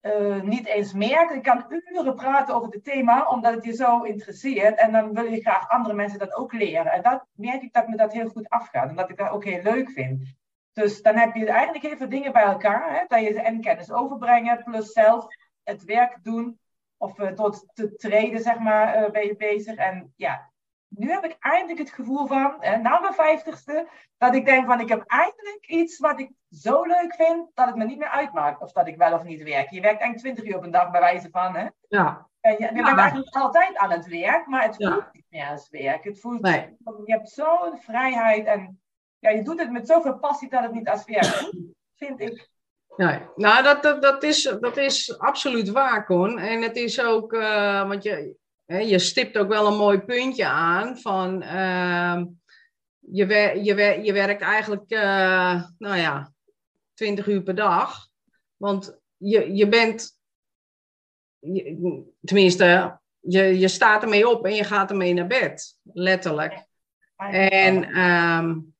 uh, niet eens merkt. Ik kan uren praten over het thema, omdat het je zo interesseert. En dan wil je graag andere mensen dat ook leren. En dat merk ik dat me dat heel goed afgaat. En dat ik dat ook heel leuk vind. Dus dan heb je eigenlijk veel dingen bij elkaar. Hè? Dat je en kennis overbrengen, plus zelf het werk doen. Of uh, door te treden, zeg maar, uh, ben je bezig. En ja, nu heb ik eindelijk het gevoel van, eh, na mijn vijftigste, dat ik denk van ik heb eindelijk iets wat ik zo leuk vind, dat het me niet meer uitmaakt of dat ik wel of niet werk. Je werkt eigenlijk 20 uur op een dag bij wijze van, hè? Ja. En je, je ja, bent eigenlijk altijd aan het werk, maar het voelt niet meer als werk. Het voelt, nee. Je hebt zo'n vrijheid en ja, je doet het met zoveel passie dat het niet als werk voelt, vind ik. Nee, nou, dat, dat, dat, is, dat is absoluut waar, Con. En het is ook, uh, want je, je stipt ook wel een mooi puntje aan van uh, je, wer je, je werkt eigenlijk, uh, nou ja, 20 uur per dag. Want je, je bent, je, tenminste, je, je staat ermee op en je gaat ermee naar bed, letterlijk. En um,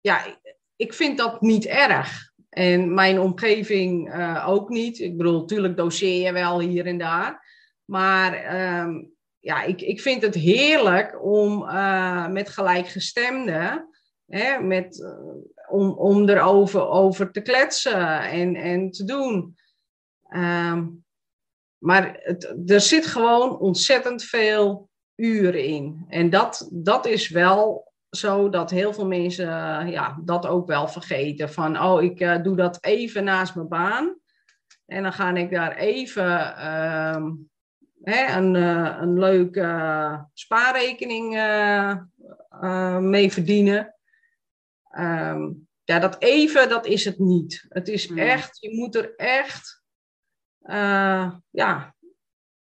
ja, ik vind dat niet erg. En mijn omgeving uh, ook niet. Ik bedoel, natuurlijk doseer je wel hier en daar. Maar um, ja, ik, ik vind het heerlijk om uh, met gelijkgestemden, hè, met, uh, om, om erover over te kletsen en, en te doen. Um, maar het, er zit gewoon ontzettend veel uren in. En dat, dat is wel zo dat heel veel mensen ja, dat ook wel vergeten. Van, oh, ik uh, doe dat even naast mijn baan. En dan ga ik daar even um, hè, een, een leuke spaarrekening mee verdienen. Ehm, ja, dat even, dat is het niet. Het is Hmm. echt, je moet er echt, eh, ja,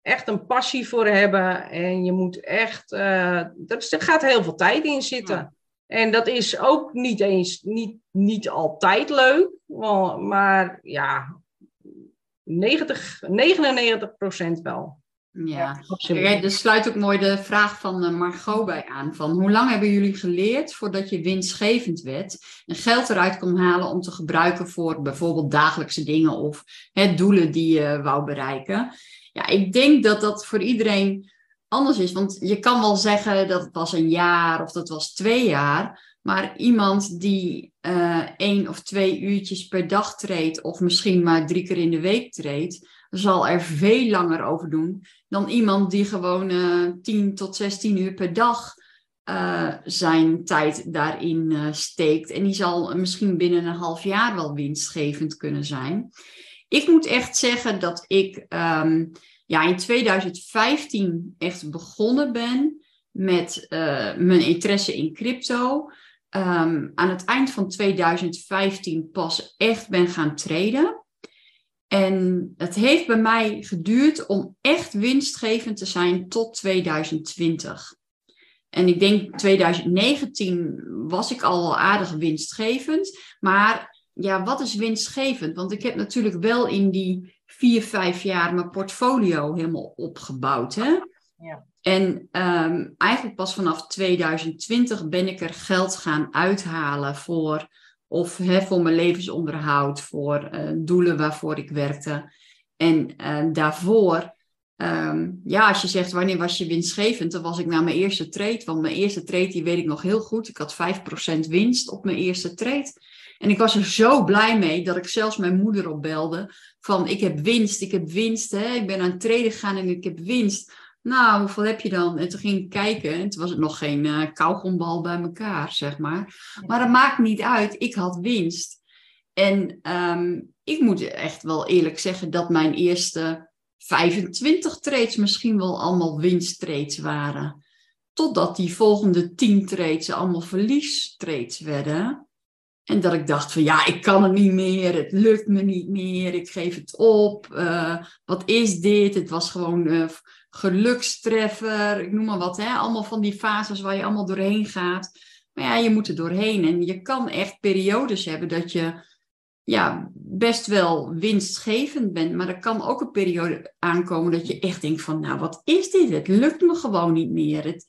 echt een passie voor hebben. En je moet echt, eh, dat is- er gaat heel veel tijd in zitten. Ja. En dat is ook niet eens, niet, niet altijd leuk. Maar ja, 90, 99 procent wel. Ja. Absoluut. Kijk, er sluit ook mooi de vraag van eh, Margot bij aan. Van hoe lang hebben jullie geleerd voordat je winstgevend werd en geld eruit kon halen om te gebruiken voor bijvoorbeeld dagelijkse dingen of hè, doelen die je wou bereiken? Ja, ik denk dat dat voor iedereen anders is. Want je kan wel zeggen dat het was een jaar of dat was twee jaar. Maar iemand die eh één of twee uurtjes per dag treedt, of misschien maar drie keer in de week treedt, zal er veel langer over doen dan iemand die gewoon eh 10 tot 16 uur per dag eh, zijn tijd daarin eh, steekt. En die zal misschien binnen een half jaar wel winstgevend kunnen zijn. Ik moet echt zeggen dat ik ehm, ja, in 2015 echt begonnen ben met mijn interesse in crypto. Ehm, aan het eind van 2015 pas echt ben gaan traden. En het heeft bij mij geduurd om echt winstgevend te zijn tot 2020. En ik denk 2019 was ik al wel aardig winstgevend. Maar ja, wat is winstgevend? Want ik heb natuurlijk wel in die vier, vijf jaar mijn portfolio helemaal opgebouwd. Hè? Ja. En ehm, eigenlijk pas vanaf 2020 ben ik er geld gaan uithalen voor, of hè, voor mijn levensonderhoud, voor eh, doelen waarvoor ik werkte. En eh, daarvoor, ehm, ja, als je zegt wanneer was je winstgevend, dan was ik na mijn eerste trade. Want mijn eerste trade, die weet ik nog heel goed. Ik had 5% winst op mijn eerste trade. En ik was er zo blij mee dat ik zelfs mijn moeder opbelde van ik heb winst, ik heb winst. Hè? Ik ben aan het traden gegaan en ik heb winst. Nou, hoeveel heb je dan? En toen ging ik kijken en toen was het nog geen uh, kauwgombal bij elkaar, zeg maar. Maar dat maakt niet uit, ik had winst. En um, ik moet echt wel eerlijk zeggen dat mijn eerste 25 trades misschien wel allemaal winsttrades waren. Totdat die volgende 10 trades allemaal verliestrades werden. En dat ik dacht van ja, ik kan het niet meer, het lukt me niet meer, ik geef het op. Uh, wat is dit? Het was gewoon uh, gelukstreffer, ik noem maar wat. Hè? Allemaal van die fases waar je allemaal doorheen gaat. Maar ja, je moet er doorheen. En je kan echt periodes hebben dat je ja, best wel winstgevend bent. Maar er kan ook een periode aankomen dat je echt denkt van nou, wat is dit? Het lukt me gewoon niet meer.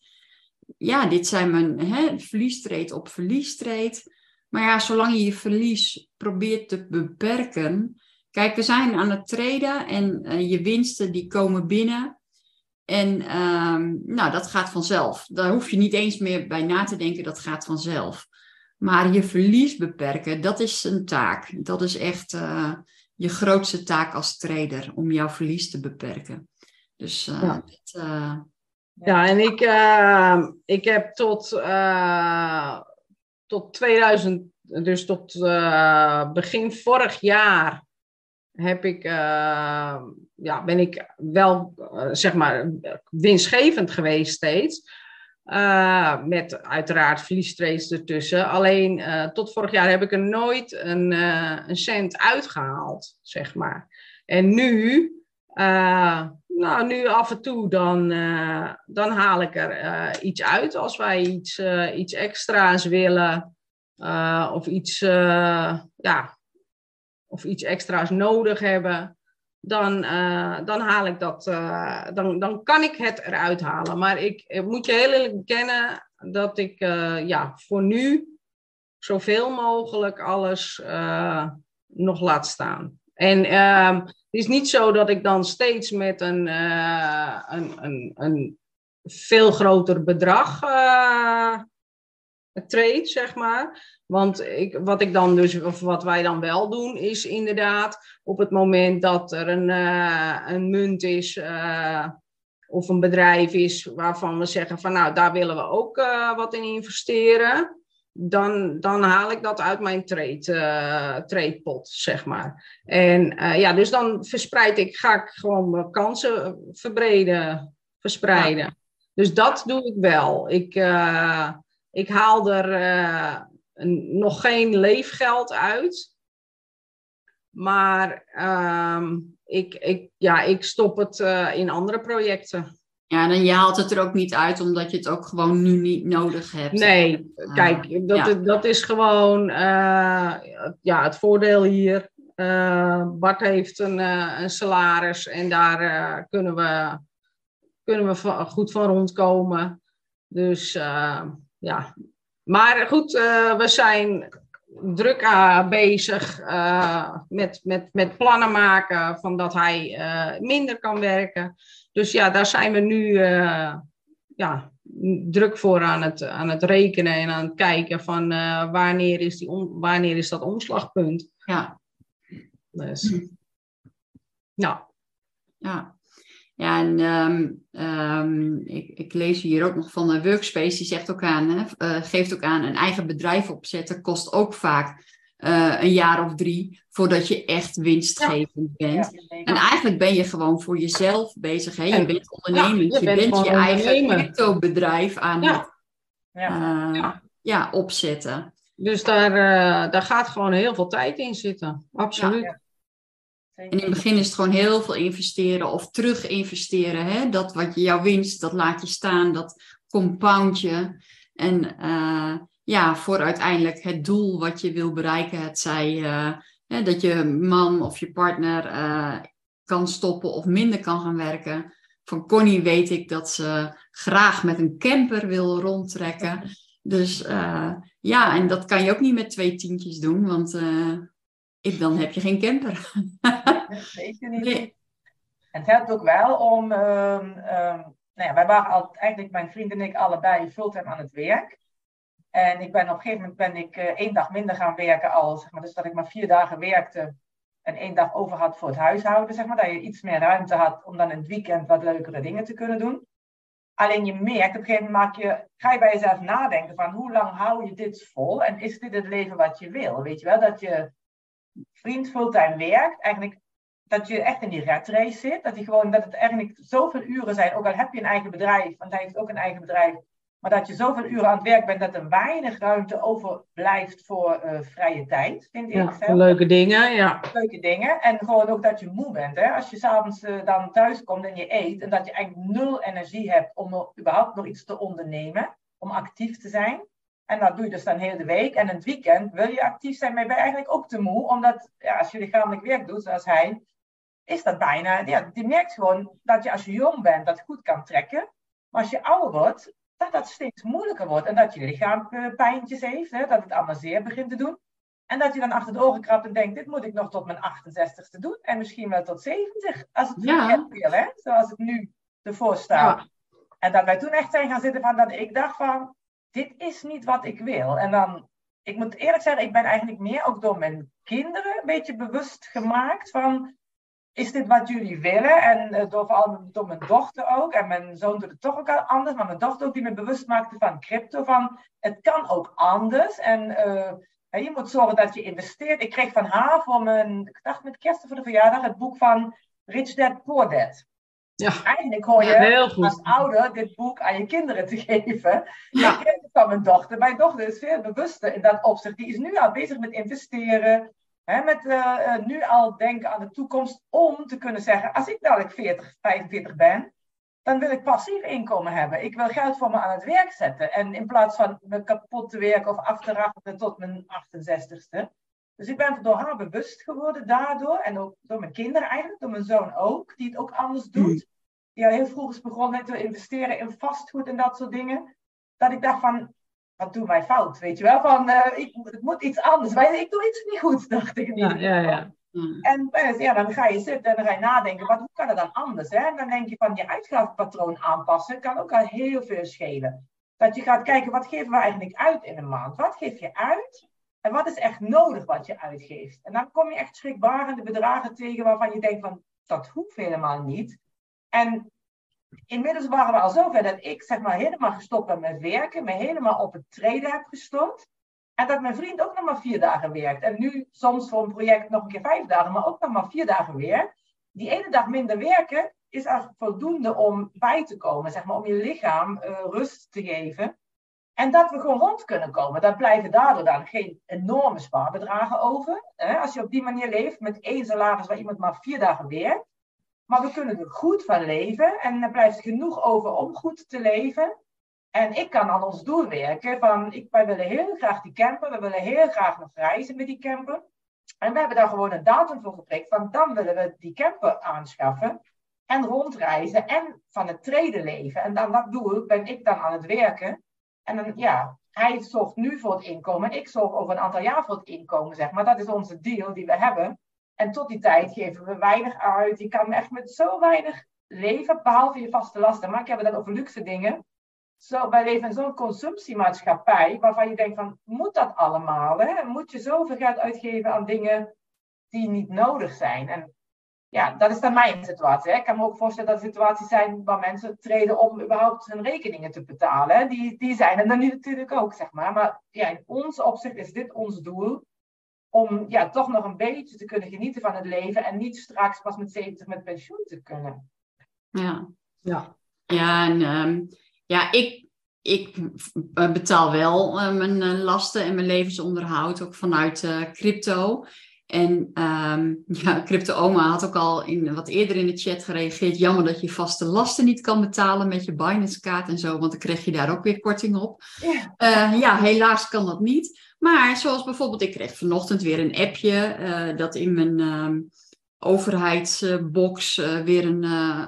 Ja, dit zijn mijn hè, verliestreed op verliestreed. Maar ja, zolang je je verlies probeert te beperken. Kijk, we zijn aan het traden en uh, je winsten die komen binnen. En uh, nou, dat gaat vanzelf. Daar hoef je niet eens meer bij na te denken, dat gaat vanzelf. Maar je verlies beperken, dat is een taak. Dat is echt uh, je grootste taak als trader, om jouw verlies te beperken. Dus uh, ja. Dit, ja, en ik, uh, ik heb tot, tot 2000, dus tot uh, begin vorig jaar, heb ik, uh, ja, ben ik wel, uh, zeg maar, winstgevend geweest steeds. Met uiteraard verliestrades ertussen. Alleen tot vorig jaar heb ik er nooit een, een cent uitgehaald, zeg maar. En nu, nou, nu af en toe, dan, dan haal ik er iets uit als wij iets, iets extra's willen. of iets, ja, of iets extra's nodig hebben. Dan, dan haal ik dat, dan, dan kan ik het eruit halen. Maar ik, ik moet je heel eerlijk bekennen dat ik ja, voor nu zoveel mogelijk alles nog laat staan. En ehm, is niet zo dat ik dan steeds met een, een, een, een veel groter bedrag trade, zeg maar. Want ik, wat ik dan dus, of wat wij dan wel doen, is inderdaad op het moment dat er een, uh, een munt is uh, of een bedrijf is waarvan we zeggen van nou, daar willen we ook uh, wat in investeren. Dan, dan haal ik dat uit mijn trade, uh, tradepot, zeg maar. En uh, ja, dus dan verspreid ik, ga ik gewoon mijn kansen verbreden, verspreiden. Ja. Dus dat doe ik wel. Ik, uh, ik haal er nog geen leefgeld uit. Maar um, ik, ik, ja, ik stop het in andere projecten. Ja, dan je haalt het er ook niet uit omdat je het ook gewoon nu niet nodig hebt. Nee, kijk, dat, ja. dat is gewoon uh, ja, het voordeel hier. Uh, Bart heeft een, een salaris en daar kunnen, we, kunnen we van, goed van rondkomen. Dus ja, maar goed, we zijn druk bezig met, met, met plannen maken van dat hij minder kan werken. Dus ja, daar zijn we nu ja, druk voor aan het, aan het rekenen en aan het kijken van wanneer, is die om, wanneer is dat omslagpunt. Ja. Dus, ja. Ja. Ja, en um, um, ik, ik, lees hier ook nog van een workspace, die zegt ook aan, hè, uh, geeft ook aan, een eigen bedrijf opzetten kost ook vaak uh, een jaar of drie voordat je echt winstgevend bent. Ja, en eigenlijk ben je gewoon voor jezelf bezig. Hè? Je bent ondernemend. Ja, je, je, bent, bent je eigen crypto-bedrijf aan het uh, ja. opzetten. Dus daar, daar gaat gewoon heel veel tijd in zitten. Absoluut. En in het begin is het gewoon heel veel investeren of terug investeren. Hè? Dat wat je jouw winst, dat laat je staan, dat compound je. En ja, voor uiteindelijk het doel wat je wil bereiken. Het zij uh, dat je man of je partner uh, kan stoppen of minder kan gaan werken. Van Connie weet ik dat ze graag met een camper wil rondtrekken. Dus ja, en dat kan je ook niet met twee tientjes doen, want ik, dan heb je geen camper. Zeker niet. Nee. Het helpt ook wel om. Um, um, nou ja, wij waren al, eigenlijk mijn vriend en ik allebei fulltime aan het werk. En ik ben op een gegeven moment ben ik uh, één dag minder gaan werken al, zeg maar, dus dat ik maar vier dagen werkte en één dag over had voor het huishouden, zeg maar, dat je iets meer ruimte had om dan in het weekend wat leukere dingen te kunnen doen. Alleen je merkt, op een gegeven moment maak je, ga je bij jezelf nadenken van hoe lang hou je dit vol en is dit het leven wat je wil? Weet je wel, dat je vriend fulltime werkt, eigenlijk dat je echt in die red race zit, dat, die gewoon, dat het eigenlijk zoveel uren zijn, ook al heb je een eigen bedrijf, want hij heeft ook een eigen bedrijf, maar dat je zoveel uren aan het werk bent dat er weinig ruimte overblijft voor uh, vrije tijd, vind ik. Ja, leuke dingen, ja. Leuke dingen. En gewoon ook dat je moe bent. Hè? Als je s'avonds uh, dan thuis komt en je eet en dat je eigenlijk nul energie hebt om er überhaupt nog iets te ondernemen, om actief te zijn. En dat doe je dus dan heel de week. En in het weekend wil je actief zijn, maar ben je eigenlijk ook te moe. Omdat ja, als je lichamelijk werk doet, zoals hij, is dat bijna... Ja, die merkt gewoon dat je als je jong bent, dat goed kan trekken. Maar als je ouder wordt, dat dat steeds moeilijker wordt. En dat je lichaam pijntjes heeft, hè, dat het allemaal zeer begint te doen. En dat je dan achter de ogen krabt en denkt, dit moet ik nog tot mijn 68ste doen. En misschien wel tot 70, als het ja. wil, hè, zoals het nu ervoor staat. Ja. En dat wij toen echt zijn gaan zitten van dat ik dacht van, dit is niet wat ik wil. En dan, ik moet eerlijk zeggen, ik ben eigenlijk meer ook door mijn kinderen een beetje bewust gemaakt van, is dit wat jullie willen? En uh, door, vooral door mijn dochter ook. En mijn zoon doet het toch ook anders. Maar mijn dochter ook die me bewust maakte van crypto. Van het kan ook anders. En uh, je moet zorgen dat je investeert. Ik kreeg van haar voor mijn, ik dacht met kerst voor de verjaardag, het boek van Rich Dad Poor Dad. Ja. Eigenlijk hoor je als ouder dit boek aan je kinderen te geven. Ja. Ik het van mijn dochter. Mijn dochter is veel bewuster in dat opzicht. Die is nu al bezig met investeren met uh, nu al denken aan de toekomst om te kunnen zeggen, als ik dadelijk 40, 45 ben, dan wil ik passief inkomen hebben. Ik wil geld voor me aan het werk zetten. En in plaats van me kapot te werken of af te rachten tot mijn 68ste. Dus ik ben door haar bewust geworden daardoor. En ook door mijn kinderen eigenlijk, door mijn zoon ook, die het ook anders doet. Hmm. Die al heel vroeg is begonnen met te investeren in vastgoed en dat soort dingen. Dat ik dacht van, wat doen wij fout? Weet je wel, van uh, ik, het moet iets anders. Wij, ik doe iets niet goed, dacht ik. Ja, ja, ja. En eh, ja, dan ga je zitten en dan ga je nadenken, wat, hoe kan het dan anders? Hè? En dan denk je van je uitgavenpatroon aanpassen, kan ook al heel veel schelen. Dat je gaat kijken, wat geven we eigenlijk uit in een maand? Wat geef je uit? En wat is echt nodig wat je uitgeeft? En dan kom je echt schrikbarende bedragen tegen waarvan je denkt van, dat hoeft helemaal niet. En inmiddels waren we al zover dat ik zeg maar helemaal gestopt ben met werken, me helemaal op het treden heb gestort. En dat mijn vriend ook nog maar vier dagen werkt. En nu soms voor een project nog een keer vijf dagen, maar ook nog maar vier dagen werkt. Die ene dag minder werken is eigenlijk voldoende om bij te komen, zeg maar, om je lichaam uh, rust te geven. En dat we gewoon rond kunnen komen. Daar blijven daardoor dan geen enorme spaarbedragen over. Als je op die manier leeft met één salaris waar iemand maar vier dagen werkt. Maar we kunnen er goed van leven en er blijft genoeg over om goed te leven. En ik kan aan ons doel werken van, ik, wij willen heel graag die camper, we willen heel graag nog reizen met die camper. En we hebben daar gewoon een datum voor geprikt van, dan willen we die camper aanschaffen en rondreizen en van het treden leven. En dan dat doel ben ik dan aan het werken. En dan, ja, hij zorgt nu voor het inkomen en ik zorg over een aantal jaar voor het inkomen, zeg maar. Dat is onze deal die we hebben. En tot die tijd geven we weinig uit. Je kan echt met zo weinig leven, behalve je vaste lasten. Maar ik heb het dan over luxe dingen. Zo, wij leven in zo'n consumptiemaatschappij waarvan je denkt van, moet dat allemaal? Hè? Moet je zoveel geld uitgeven aan dingen die niet nodig zijn? En ja, dat is dan mijn situatie. Hè? Ik kan me ook voorstellen dat er situaties zijn waar mensen treden om überhaupt hun rekeningen te betalen. Die, die zijn er dan nu natuurlijk ook, zeg maar. Maar ja, in ons opzicht is dit ons doel om ja, toch nog een beetje te kunnen genieten van het leven en niet straks pas met 70 met pensioen te kunnen. Ja, ja. ja en um, ja, ik, ik eh, betaal wel uh, mijn uh, lasten en mijn levensonderhoud ook vanuit crypto. En um, ja, Crypto Oma had ook al in, wat eerder in de chat gereageerd. Jammer dat je vaste lasten niet kan betalen met je Binance-kaart en zo, want dan krijg je daar ook weer korting op. Ja, uh, ja helaas kan dat niet. Maar zoals bijvoorbeeld, ik kreeg vanochtend weer een appje uh, dat in mijn uh, overheidsbox uh, weer een,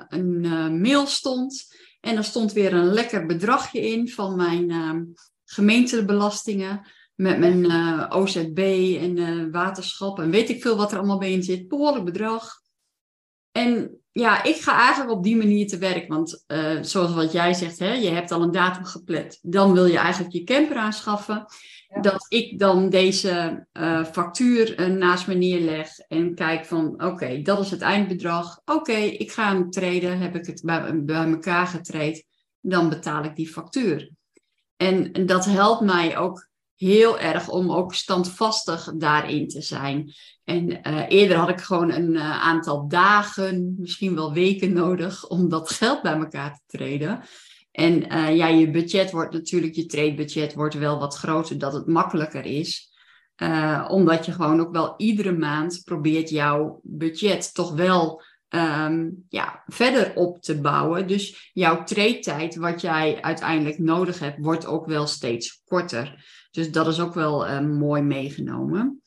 een mail stond. En er stond weer een lekker bedragje in van mijn ehm, gemeentebelastingen met mijn uh, eh, OZB en uh, waterschap en weet ik veel wat er allemaal bij in zit. Behoorlijk bedrag. En ja, ik ga eigenlijk op die manier te werk. Want uh, zoals wat jij zegt, hè, je hebt al een datum gepland. Dan wil je eigenlijk je camper aanschaffen. Ja. Dat ik dan deze factuur naast me neerleg en kijk van oké, okay, dat is het eindbedrag. Oké, okay, ik ga hem treden. Heb ik het bij, bij elkaar getraind, dan betaal ik die factuur. En, en dat helpt mij ook heel erg om ook standvastig daarin te zijn. En uh, eerder had ik gewoon een uh, aantal dagen, misschien wel weken nodig om dat geld bij elkaar te treden. En uh, ja, je budget wordt natuurlijk, je trade-budget wordt wel wat groter, dat het makkelijker is. omdat je gewoon ook wel iedere maand probeert jouw budget toch wel um, ja, verder op te bouwen. Dus jouw trade-tijd, wat jij uiteindelijk nodig hebt, wordt ook wel steeds korter. Dus dat is ook wel uh, mooi meegenomen.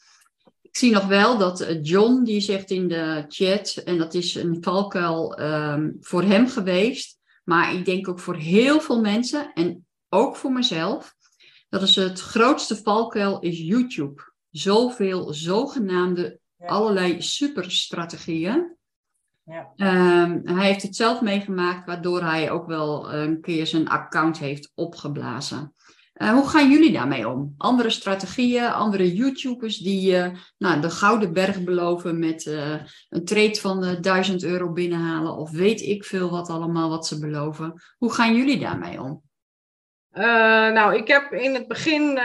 Ik zie nog wel dat uh, John, die zegt in de chat, en dat is een valkuil um, voor hem geweest, maar ik denk ook voor heel veel mensen en ook voor mezelf, dat is het grootste valkuil is YouTube. Zoveel zogenaamde ja. allerlei superstrategieën. Ja. Um, hij heeft het zelf meegemaakt, waardoor hij ook wel een keer zijn account heeft opgeblazen. Uh, hoe gaan jullie daarmee om? Andere strategieën, andere YouTubers die uh, nou, de gouden berg beloven met uh, een trade van 1000 euro binnenhalen of weet ik veel wat allemaal wat ze beloven. Hoe gaan jullie daarmee om? nou, ik heb in het begin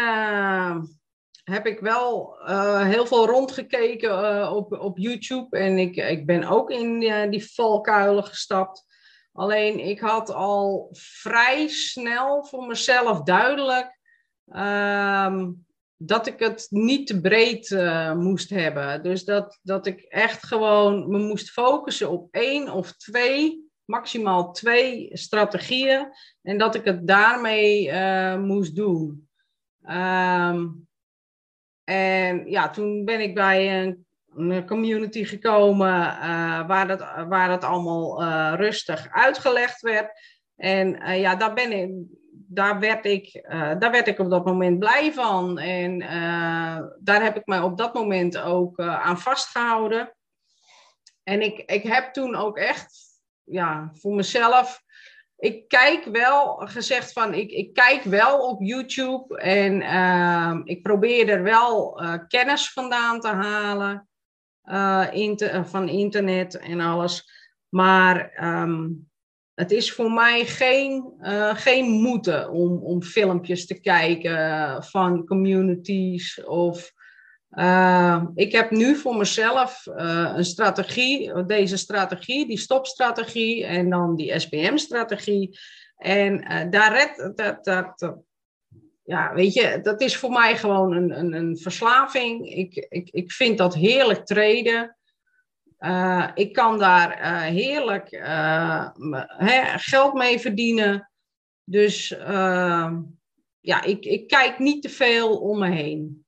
heb ik wel heel veel rondgekeken op, op YouTube en ik, ik ben ook in die valkuilen gestapt. Alleen ik had al vrij snel voor mezelf duidelijk um, dat ik het niet te breed uh, moest hebben. Dus dat, dat ik echt gewoon me moest focussen op één of twee, maximaal twee strategieën. En dat ik het daarmee uh, moest doen. Um, en ja, toen ben ik bij een een community gekomen uh, waar, dat, waar dat allemaal uh, rustig uitgelegd werd. En ja, daar, ben ik, daar, werd ik, daar werd ik op dat moment blij van. En daar heb ik mij op dat moment ook aan vastgehouden. En ik, ik heb toen ook echt ja, voor mezelf. Ik kijk wel, gezegd van, ik, ik kijk wel op YouTube en ik probeer er wel kennis vandaan te halen uh, inter, van internet en alles. Maar um, het is voor mij geen, uh, geen moeten om, om filmpjes te kijken van communities of ik heb nu voor mezelf een strategie, deze strategie, die stopstrategie en dan die SPM-strategie. En daar red, dat, dat, ja, weet je, dat is voor mij gewoon een, een, een verslaving. Ik, ik, ik vind dat heerlijk treden. ik kan daar heerlijk hè, geld mee verdienen. Dus ja, ik, ik kijk niet te veel om me heen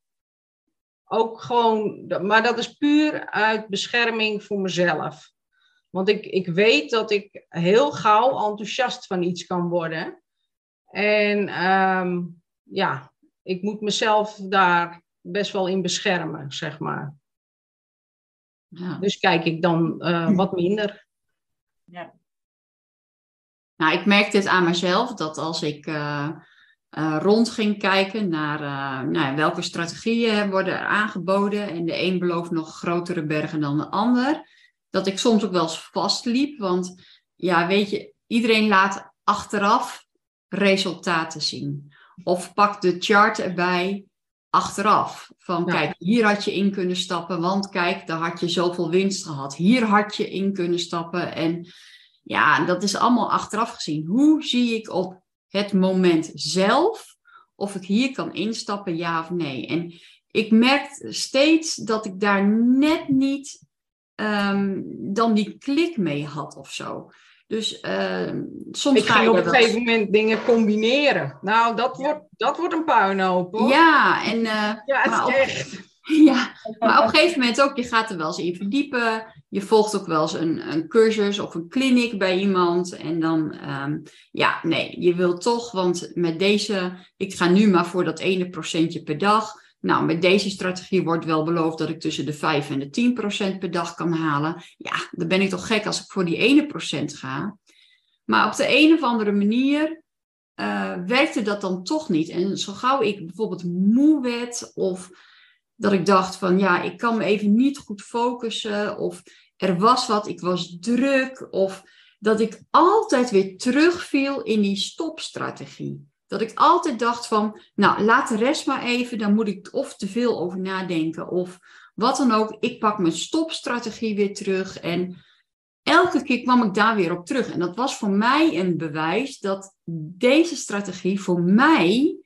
ook gewoon, maar dat is puur uit bescherming voor mezelf. Want ik, ik weet dat ik heel gauw enthousiast van iets kan worden. En ehm, ja, ik moet mezelf daar best wel in beschermen, zeg maar. Ja. Dus kijk ik dan uh, wat minder. Ja. Nou, ik merk dit aan mezelf, dat als ik uh, uh, rond ging kijken naar nou, welke strategieën worden er aangeboden. En de een belooft nog grotere bergen dan de ander. Dat ik soms ook wel eens vastliep. Want ja, weet je, iedereen laat achteraf resultaten zien. Of pak de chart erbij achteraf. Van kijk, hier had je in kunnen stappen, want kijk, daar had je zoveel winst gehad. Hier had je in kunnen stappen. En ja, dat is allemaal achteraf gezien. Hoe zie ik op het moment zelf, of ik hier kan instappen, ja of nee. En ik merk steeds dat ik daar net niet um, dan die klik mee had of zo. Dus uh, soms ik ga je op een gegeven moment dingen combineren. Nou, dat, wordt, dat wordt een puinhoop hoor. Ja, en, uh, ja, het is echt. Ja, maar op een gegeven moment ook, je gaat er wel eens in verdiepen. Je volgt ook wel eens een, een cursus of een clinic bij iemand. En dan, um, ja, nee, je wilt toch, want met deze, ik ga nu maar voor dat ene procentje per dag. Nou, met deze strategie wordt wel beloofd dat ik tussen de 5 en de 10 procent per dag kan halen. Ja, dan ben ik toch gek als ik voor die ene procent ga. Maar op de een of andere manier uh, werkte dat dan toch niet. En zo gauw ik bijvoorbeeld moe werd of dat ik dacht van ja, ik kan me even niet goed focussen of er was wat, ik was druk of dat ik altijd weer terugviel in die stopstrategie. Dat ik altijd dacht van, nou laat de rest maar even, dan moet ik of te veel over nadenken of wat dan ook. Ik pak mijn stopstrategie weer terug en elke keer kwam ik daar weer op terug. En dat was voor mij een bewijs dat deze strategie voor mij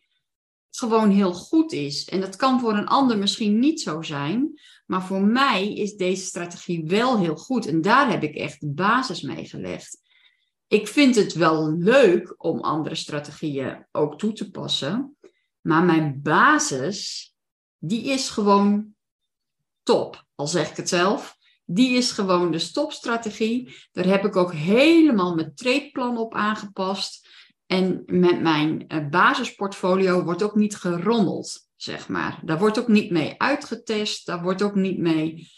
gewoon heel goed is. En dat kan voor een ander misschien niet zo zijn, maar voor mij is deze strategie wel heel goed. En daar heb ik echt de basis mee gelegd. Ik vind het wel leuk om andere strategieën ook toe te passen, maar mijn basis, die is gewoon top, al zeg ik het zelf. Die is gewoon de stopstrategie. Daar heb ik ook helemaal mijn treedplan op aangepast. En met mijn eh, basisportfolio wordt ook niet gerommeld, zeg maar. Daar wordt ook niet mee uitgetest, daar wordt ook niet mee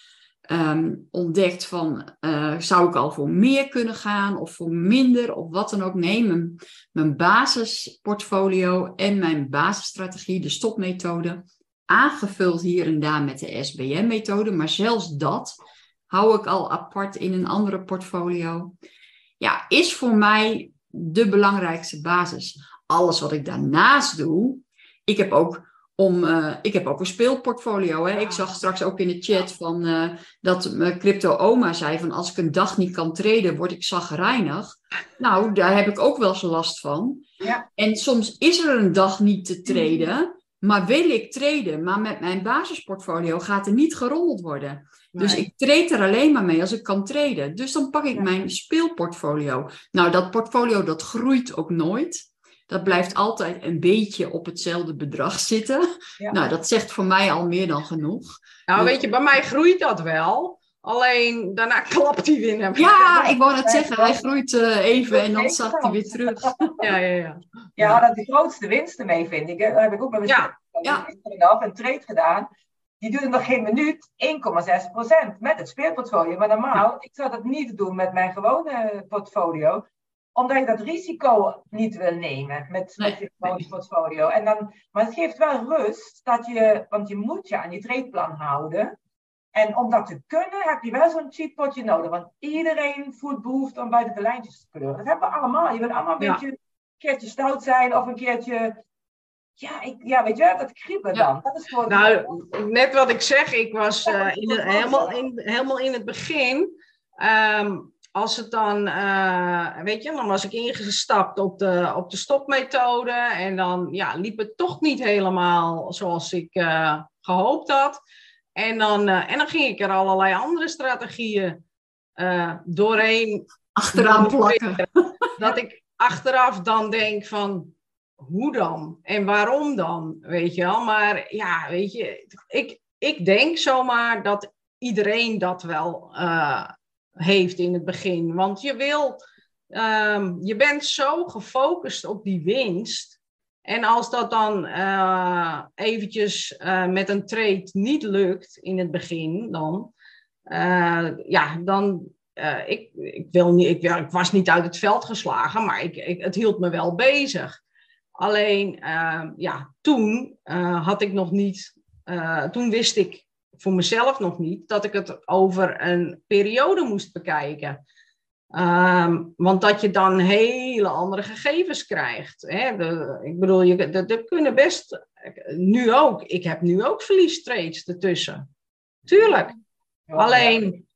ehm, ontdekt van, uh, zou ik al voor meer kunnen gaan of voor minder of wat dan ook. Nee, mijn, mijn basisportfolio en mijn basisstrategie, de stopmethode, aangevuld hier en daar met de SBM-methode, maar zelfs dat hou ik al apart in een andere portfolio. Ja, is voor mij de belangrijkste basis. Alles wat ik daarnaast doe, ik heb ook om, uh, ik heb ook een speelportfolio. Hè. Ik zag straks ook in de chat van, uh, dat mijn crypto-oma zei van als ik een dag niet kan treden, word ik zagrijnig. Nou, daar heb ik ook wel eens last van. Ja. En soms is er een dag niet te treden, maar wil ik treden. Maar met mijn basisportfolio gaat er niet gerommeld worden. Dus ik treed er alleen maar mee als ik kan treden. Dus dan pak ik mijn speelportfolio. Nou, dat portfolio dat groeit ook nooit. Dat blijft altijd een beetje op hetzelfde bedrag zitten. Nou, dat zegt voor mij al meer dan genoeg. Nou, dus weet je, bij mij groeit dat wel. Alleen daarna klapt hij weer naar Ja, ik wou net zeggen, hij groeit uh, even en dan zakt hij weer terug. Ja, ja, ja. Ja, dat de grootste winsten mee, vind ik. Daar heb ik ook met mijn ja. ja. een trade gedaan die duurde nog geen minuut 1,6% met het speelportfolio. Maar normaal, ik zou dat niet doen met mijn gewone portfolio, omdat je dat risico niet wil nemen met, met je gewone portfolio. En dan, maar het geeft wel rust dat je, want je moet je aan je tradeplan houden. En om dat te kunnen, heb je wel zo'n cheatpotje nodig. Want iedereen voelt behoefte om buiten de lijntjes te kleuren. Dat hebben we allemaal. Je wil allemaal een beetje een keertje stout zijn of een keertje ja, ik, ja, weet je, dat kriebelen dan. Dat is gewoon... Nou, net wat ik zeg, ik was uh, in het, helemaal, in, helemaal in het begin. Um, als het dan, uh, weet je, dan was ik ingestapt op de, op de stopmethode. En dan ja, liep het toch niet helemaal zoals ik uh, gehoopt had. En dan, en dan ging ik er allerlei andere strategieën doorheen. Achteraan plakken. Dat ik achteraf dan denk van, hoe dan? En waarom dan? Weet je wel? Maar ja, weet je, ik, ik denk zomaar dat iedereen dat wel heeft in het begin. Want je wil, um, je bent zo gefocust op die winst. En als dat dan uh, eventjes uh, met een trade niet lukt in het begin, dan, ja, dan ik, ik, wil niet, ik, ik, was niet uit het veld geslagen, maar ik, het hield me wel bezig. Alleen, uh, ja, toen had ik nog niet, toen wist ik voor mezelf nog niet dat ik het over een periode moest bekijken. Um, want dat je dan hele andere gegevens krijgt. Hè? De, ik bedoel, je, er kunnen best, nu ook, ik heb nu ook verliestrades ertussen. Tuurlijk. Alleen,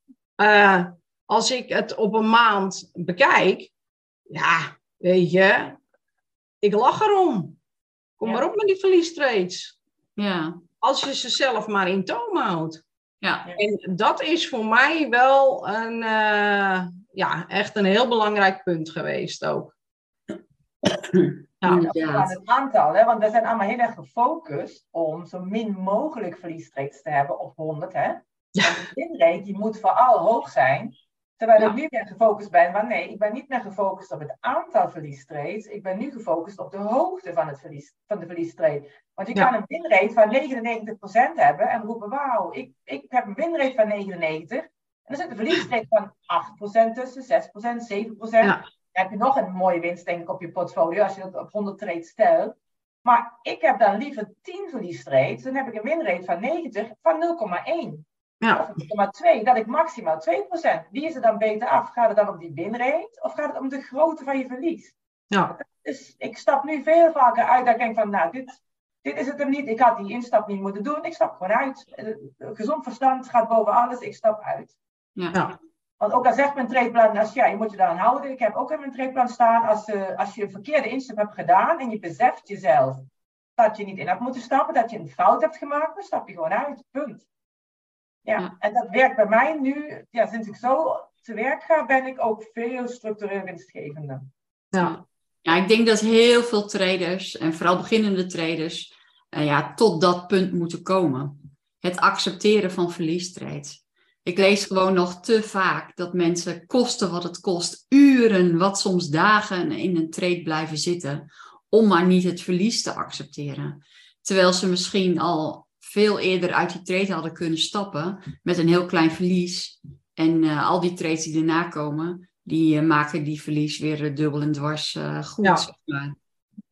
als ik het op een maand bekijk, ja, weet je, ik lach erom. Kom maar op met die verliestrades. Ja. Als je ze zelf maar in toom houdt. Ja. En dat is voor mij wel een, uh, ja, echt een heel belangrijk punt geweest ook. Ja, ja. het aantal, hè? want we zijn allemaal heel erg gefocust om zo min mogelijk verliestrades te hebben op 100. Hè? Ja. De die moet vooral hoog zijn, Terwijl ik niet meer gefocust ben, maar nee, ik ben niet meer gefocust op het aantal verliestrades. Ik ben nu gefocust op de hoogte van, het verlies, van de verliestrade. Want je kan een winrate van 99% hebben en roepen, wauw, ik, ik heb een winrate van 99. En dan zit een verliestrade van 8% tussen, 6%, 7%. Dan heb je nog een mooie winst, denk ik, op je portfolio als je dat op 100 trades stelt. Maar ik heb dan liever 10 verliestrades, dan heb ik een winrate van 90 van 0,1. Ja. Of 2, dat ik maximaal 2%. Wie is er dan beter af? Gaat het dan om die winrate of gaat het om de grootte van je verlies? Ja. Dus ik stap nu veel vaker uit dat ik denk van, nou, dit, dit is het hem niet. Ik had die instap niet moeten doen. Ik stap gewoon uit. Eh, gezond verstand gaat boven alles. Ik stap uit. Ja. Want ook al zegt mijn tradeplan, als, ja, je moet je daaraan houden. Ik heb ook in mijn tradeplan staan, als, uh, als je een verkeerde instap hebt gedaan en je beseft jezelf dat je niet in hebt moeten stappen, dat je een fout hebt gemaakt, dan stap je gewoon uit. Punt. Ja, en dat werkt bij mij nu, ja, sinds ik zo te werk ga, ben ik ook veel structureel winstgevender. Ja. ja, ik denk dat heel veel traders, en vooral beginnende traders, uh, ja, tot dat punt moeten komen. Het accepteren van verliestrades. Ik lees gewoon nog te vaak dat mensen kosten wat het kost, uren, wat soms dagen in een trade blijven zitten, om maar niet het verlies te accepteren. Terwijl ze misschien al veel eerder uit die trade hadden kunnen stappen met een heel klein verlies. En uh, al die trades die erna komen, die uh, maken die verlies weer uh, dubbel en dwars goed. Ja. Zeg maar.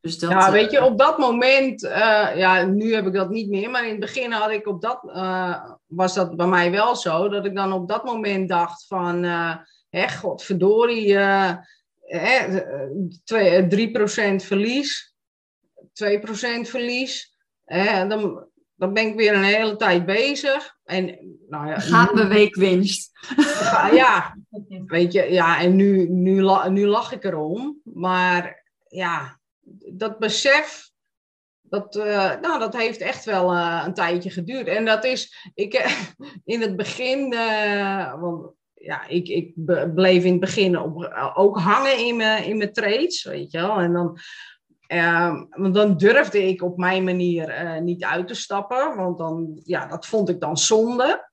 Dus dat, ja, weet je, op dat moment, ja, nu heb ik dat niet meer, maar in het begin had ik op dat, was dat bij mij wel zo, dat ik dan op dat moment dacht van, hè, godverdorie, hè, 3% verlies, 2% verlies, hè, dan, dan ben ik weer een hele tijd bezig. En, nou ja, Gaat mijn week winst. Ja, weet je, ja, en nu, nu, nu lach ik erom. Maar ja, dat besef, dat, uh, nou, dat heeft echt wel uh, een tijdje geduurd. En dat is, ik, in het begin, uh, want ja, ik, ik bleef in het begin op, ook hangen in mijn, in mijn trades, weet je wel. En dan Um, want dan durfde ik op mijn manier uh, niet uit te stappen, want dan, ja, dat vond ik dan zonde.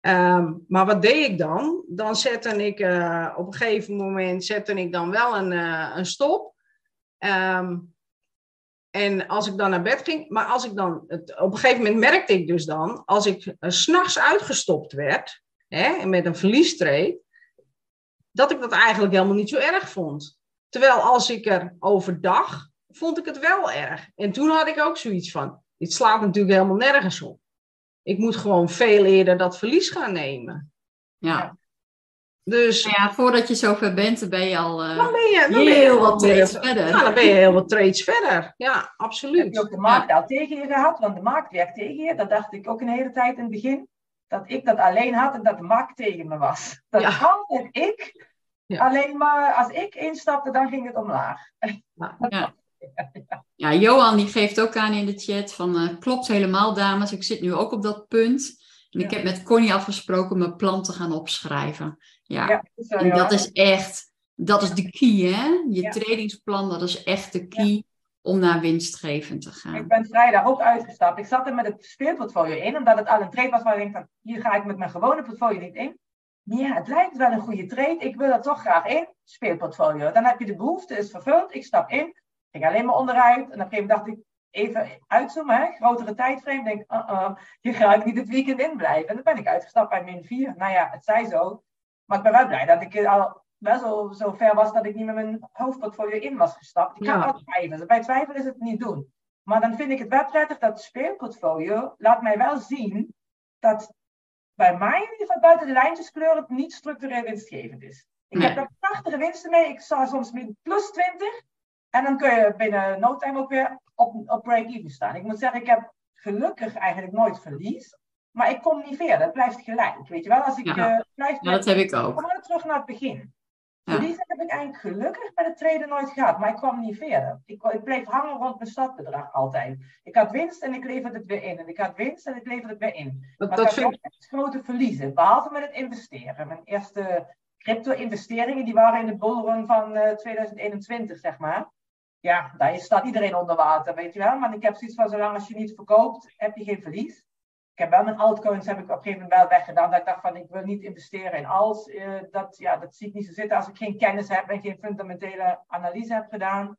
Um, maar wat deed ik dan? Dan zette ik uh, op een gegeven moment zette ik dan wel een, uh, een stop. Um, en als ik dan naar bed ging, maar als ik dan, op een gegeven moment merkte ik dus dan, als ik uh, s'nachts uitgestopt werd, hè, met een verliestreep, dat ik dat eigenlijk helemaal niet zo erg vond. Terwijl als ik er overdag, vond ik het wel erg. En toen had ik ook zoiets van, dit slaat natuurlijk helemaal nergens op. ik moet gewoon veel eerder dat verlies gaan nemen. Ja. Dus Nou ja, voordat je zover bent, ben je al eh, dan ben je, dan ben je heel wat trades verder. Ja, dan ben je heel wat trades verder. Ja, Heb je absoluut. ook de markt al tegen je gehad? Want de markt werkt tegen je. Dat dacht ik ook een hele tijd in het begin. Dat ik dat alleen had en dat de markt tegen me was. Dat Ja. altijd ik, Ja. alleen maar als ik instapte, dan ging het omlaag. Ja, Johan die geeft ook aan in de chat van eh, klopt helemaal dames, ik zit nu ook op dat punt. En ik Ja. heb met Connie afgesproken mijn plan te gaan opschrijven. Ja, Ja, en ja. dat is echt, dat is de key hè. Je Ja. tradingsplan, dat is echt de key om naar winstgevend te gaan. Ik ben vrijdag ook uitgestapt. Ik zat er met het speelportfolio in, omdat het al een trade was waar ik denk van, hier ga ik met mijn gewone portfolio niet in. Maar ja, het lijkt wel een goede trade. Ik wil er toch graag in. Speelportfolio. Dan heb je de behoefte, is vervuld. Ik stap in. Ging alleen maar onderuit. En op een gegeven moment dacht ik, even uitzoomen, hè? grotere tijdframe. Denk, uh -uh, hier ga ik niet het weekend in blijven. En dan ben ik uitgestapt bij min 4. Nou ja, het zij zo. Maar ik ben wel blij dat ik er al wel zo, zo ver was dat ik niet met mijn hoofdportfolio in was gestapt. Ik kan Ja. altijd twijfelen. Bij twijfel is het niet doen. Maar dan vind ik het wel prettig dat het speelportfolio laat mij wel zien dat bij mij in ieder geval buiten de lijntjeskleur het niet structureel winstgevend is. Ik Nee. heb daar prachtige winsten mee. Ik sta soms met plus 20. En dan kun je binnen no time ook weer op, op break-even staan. Ik moet zeggen, ik heb gelukkig eigenlijk nooit verlies. Maar ik kom niet verder. Het blijft gelijk. Weet je wel, als ik Ja. eh, blijf Ja, dat heb ik kom ook. maar terug naar het begin. Ja. Verliezen heb ik eigenlijk gelukkig bij de traden nooit gehad, maar ik kwam niet verder. Ik, ik bleef hangen rond mijn startbedrag altijd. Ik had winst en ik leverde het weer in. En ik had winst en ik leverde het weer in. Dat, Maar dat ik had vind ook echt grote verliezen, behalve met het investeren. Mijn eerste crypto-investeringen die waren in de bullrun van eh, 2021, zeg maar. Ja, daar staat iedereen onder water, weet je wel. Maar ik heb zoiets van, zolang als je niet verkoopt, heb je geen verlies. Ik heb wel mijn altcoins heb ik op een gegeven moment wel weggedaan. Dat ik dacht van, ik wil niet investeren in alles. Eh, dat, ja, dat zie ik niet zo zitten als ik geen kennis heb en geen fundamentele analyse heb gedaan.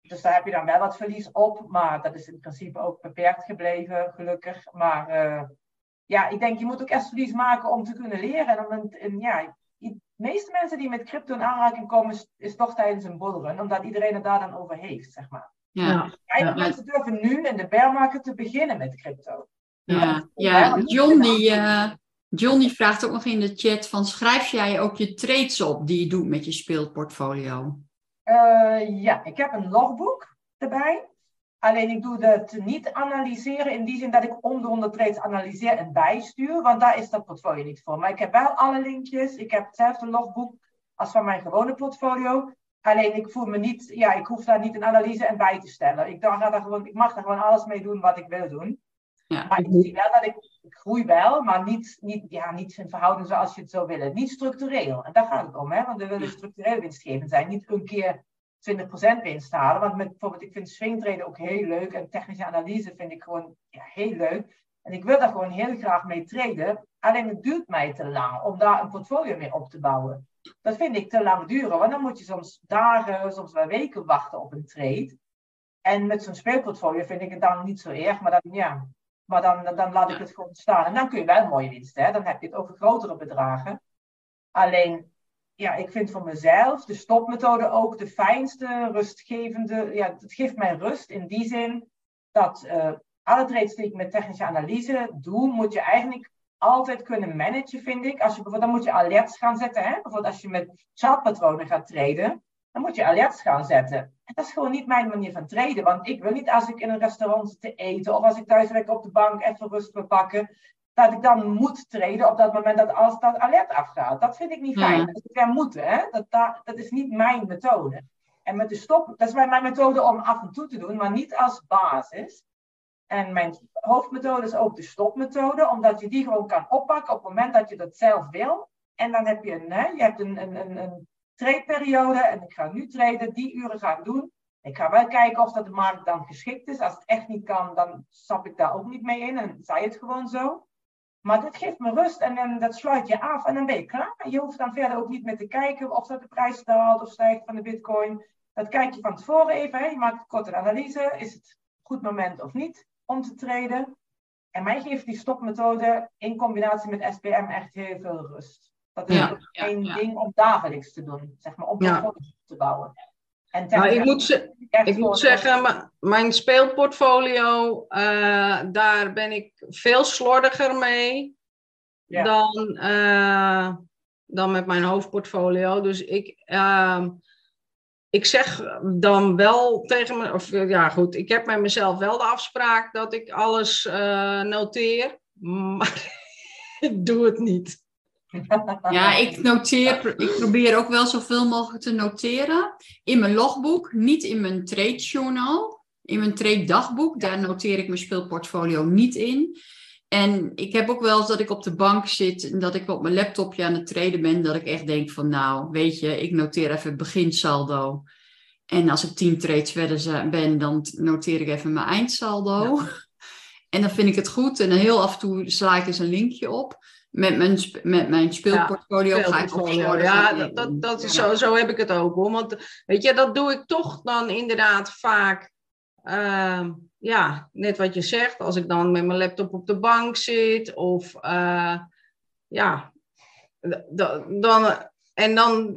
Dus daar heb je dan wel wat verlies op. Maar dat is in principe ook beperkt gebleven, gelukkig. Maar eh, ja, ik denk, je moet ook eerst verlies maken om te kunnen leren. En, om een, en ja, de meeste mensen die met crypto in aanraking komen, is, is toch tijdens een bullrun. Omdat iedereen het daar dan over heeft, zeg maar. Ja, Ja. mensen durven nu in de bear market te beginnen met crypto. Ja, ja. John, die, eh, John die vraagt ook nog in de chat van schrijf jij ook je trades op die je doet met je speelportfolio? Eh, ja, ik heb een logboek erbij. Alleen ik doe het niet analyseren in die zin dat ik om de 100 trades analyseer en bijstuur, want daar is dat portfolio niet voor. Maar ik heb wel alle linkjes. Ik heb hetzelfde logboek als van mijn gewone portfolio. Alleen ik voel me niet, ja, ik hoef daar niet een analyse en bij te stellen. Ik, daar, daar gewoon, ik mag daar gewoon alles mee doen wat ik wil doen. Ja. Maar ik zie wel dat ik, ik groei wel, maar niet, niet, ja, niet in verhouding zoals je het zou willen. Niet structureel. En daar gaat het om, hè? want we willen structureel winstgevend zijn. Niet een keer 20% winst halen. Want met, bijvoorbeeld, ik vind swingtraden ook heel leuk. En technische analyse vind ik gewoon ja, heel leuk. En ik wil daar gewoon heel graag mee traden. Alleen het duurt mij te lang om daar een portfolio mee op te bouwen. Dat vind ik te lang duren. Want dan moet je soms dagen, soms wel weken wachten op een trade. En met zo'n speelportfolio vind ik het dan niet zo erg. Maar dan, ja, maar dan, dan, laat ik het gewoon staan. En dan kun je wel mooie winsten. Hè? Dan heb je het over grotere bedragen. Alleen, ja, ik vind voor mezelf de stopmethode ook de fijnste, rustgevende. Ja, het geeft mij rust in die zin dat uh, alle trades die ik met technische analyse doe, moet je eigenlijk altijd kunnen managen, vind ik. Als je bijvoorbeeld, dan moet je alerts gaan zetten. Hè? Bijvoorbeeld als je met chartpatronen gaat traden, dan moet je alerts gaan zetten. En dat is gewoon niet mijn manier van traden. Want ik wil niet als ik in een restaurant zit te eten of als ik thuis lekker op de bank even rust wil pakken, dat ik dan moet traden op dat moment dat als dat alert afgaat. Dat vind ik niet fijn. Ja. Dat is weer moeten. Hè? Dat, dat, dat is niet mijn methode. En met de stop, dat is mijn methode om af en toe te doen, maar niet als basis. En mijn hoofdmethode is ook de stopmethode, omdat je die gewoon kan oppakken op het moment dat je dat zelf wil. En dan heb je een, hè, je hebt een, een, een, een tradeperiode en ik ga nu traden, die uren ga ik doen. Ik ga wel kijken of dat de markt dan geschikt is. Als het echt niet kan, dan stap ik daar ook niet mee in en zei het gewoon zo. Maar dit geeft me rust en, en dat sluit je af en dan ben je klaar. Je hoeft dan verder ook niet meer te kijken of dat de prijs daalt of stijgt van de bitcoin. Dat kijk je van tevoren even. Hè. Je maakt een korte analyse. Is het een goed moment of niet om te traden? En mij geeft die stopmethode in combinatie met SPM echt heel veel rust. Dat is Ja, ook ja, een ja. ding om dagelijks te doen, zeg maar, om portfolios te bouwen. En Nou, ik moet, ze- echt ik voor- moet zeggen, mijn speelportfolio, eh, daar ben ik veel slordiger mee dan, eh, dan met mijn hoofdportfolio. Dus ik, ehm, ik zeg dan wel tegen me, of ja goed, ik heb met mezelf wel de afspraak dat ik alles eh, noteer, maar ik doe het niet. Ja, ik noteer, ik probeer ook wel zoveel mogelijk te noteren. In mijn logboek, niet in mijn trade journal. In mijn trade dagboek, daar noteer ik mijn speelportfolio niet in. En ik heb ook wel eens dat ik op de bank zit en dat ik op mijn laptopje aan het traden ben, dat ik echt denk van nou, weet je, ik noteer even het beginsaldo. En als ik tien trades verder ben, dan noteer ik even mijn eindsaldo. En dan vind ik het goed. En dan heel af en toe sla ik eens een linkje op. Met mijn, met mijn speelportfolio ga ik slordig Ja, aan- dat, dat, dat is Ja. zo, zo heb ik het ook hoor. Want weet je, dat doe ik toch dan inderdaad vaak. ehm, ja, net wat je zegt, als ik dan met mijn laptop op de bank zit of eh, ja, dan, en dan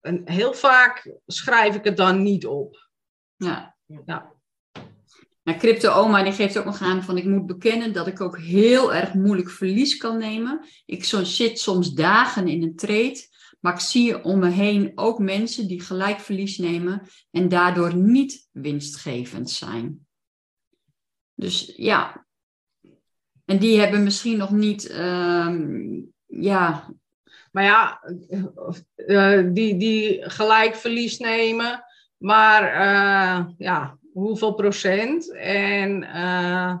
en heel vaak schrijf ik het dan niet op. Ja. Ja. Nou, Crypto Oma die geeft ook nog aan van ik moet bekennen dat ik ook heel erg moeilijk verlies kan nemen. Ik zit soms dagen in een trade, maar ik zie om me heen ook mensen die gelijk verlies nemen en daardoor niet winstgevend zijn. Dus ja, en die hebben misschien nog niet, ehm, ja, Maar ja, eh, die, die gelijk verlies nemen, maar eh, ja, hoeveel procent en eh,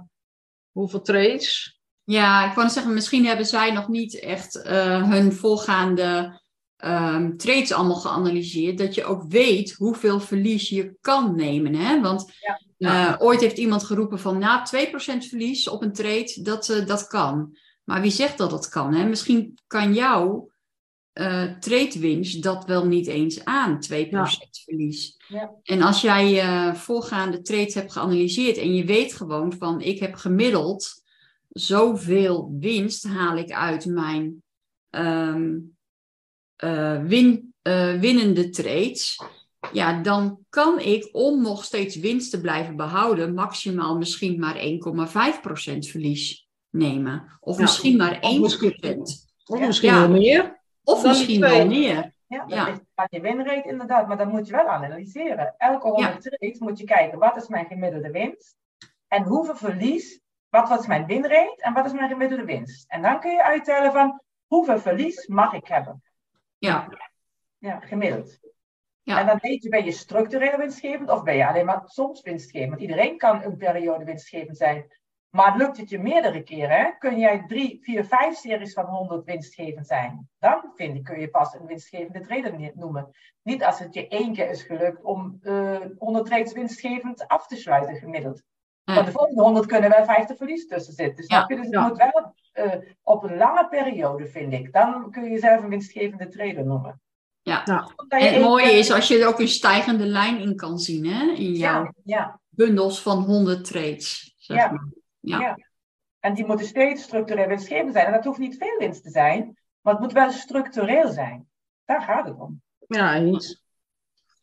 hoeveel trades? Ja, ik wou zeggen, misschien hebben zij nog niet echt eh, hun volgaande ehm, trades allemaal geanalyseerd. Dat je ook weet hoeveel verlies je kan nemen. Hè? Want Ja. eh, ooit heeft iemand geroepen van na 2% verlies op een trade, dat, dat kan. Maar wie zegt dat dat kan? Hè? Misschien kan jouw trade winst dat wel niet eens aan, 2% verlies. Ja. En als jij je voorgaande trades hebt geanalyseerd en je weet gewoon van ik heb gemiddeld zoveel winst haal ik uit mijn ehm, eh, win, winnende trades. Ja, dan kan ik om nog steeds winst te blijven behouden, maximaal misschien maar 1,5% verlies nemen. Of Ja, misschien maar 1%. misschien- Of misschien wel meer. Of Dan misschien wel meer. Ja, dat Ja. aan je winrate inderdaad, maar dat moet je wel analyseren. Elke 100 trades moet je kijken, wat is mijn gemiddelde winst? En hoeveel verlies, wat was mijn winrate en wat is mijn gemiddelde winst? En dan kun je uittellen van, hoeveel verlies mag ik hebben? Ja, Ja, gemiddeld. Ja. En dan weet je, ben je structureel winstgevend of ben je alleen maar soms winstgevend? Want iedereen kan een periode winstgevend zijn. Maar lukt het je meerdere keren, hè? kun jij drie, vier, vijf series van 100 winstgevend zijn. Dan vind ik, kun je pas een winstgevende trader noemen. Niet als het je één keer is gelukt om eh 100 trades winstgevend af te sluiten gemiddeld. Want de volgende 100 kunnen wel 50 verlies tussen zitten. Dus, Ja, dus ja. moet wel eh, op een lange periode, vind ik. Dan kun je jezelf een winstgevende trader noemen. Ja. En het mooie keer- is als je er ook een stijgende lijn in kan zien, hè? In jouw Ja, ja. bundels van 100 trades. Zeg Ja. maar. Ja. Ja. En die moeten steeds structureel winstgevend zijn. En dat hoeft niet veel winst te zijn, maar het moet wel structureel zijn. Daar gaat het om. Ja, eens.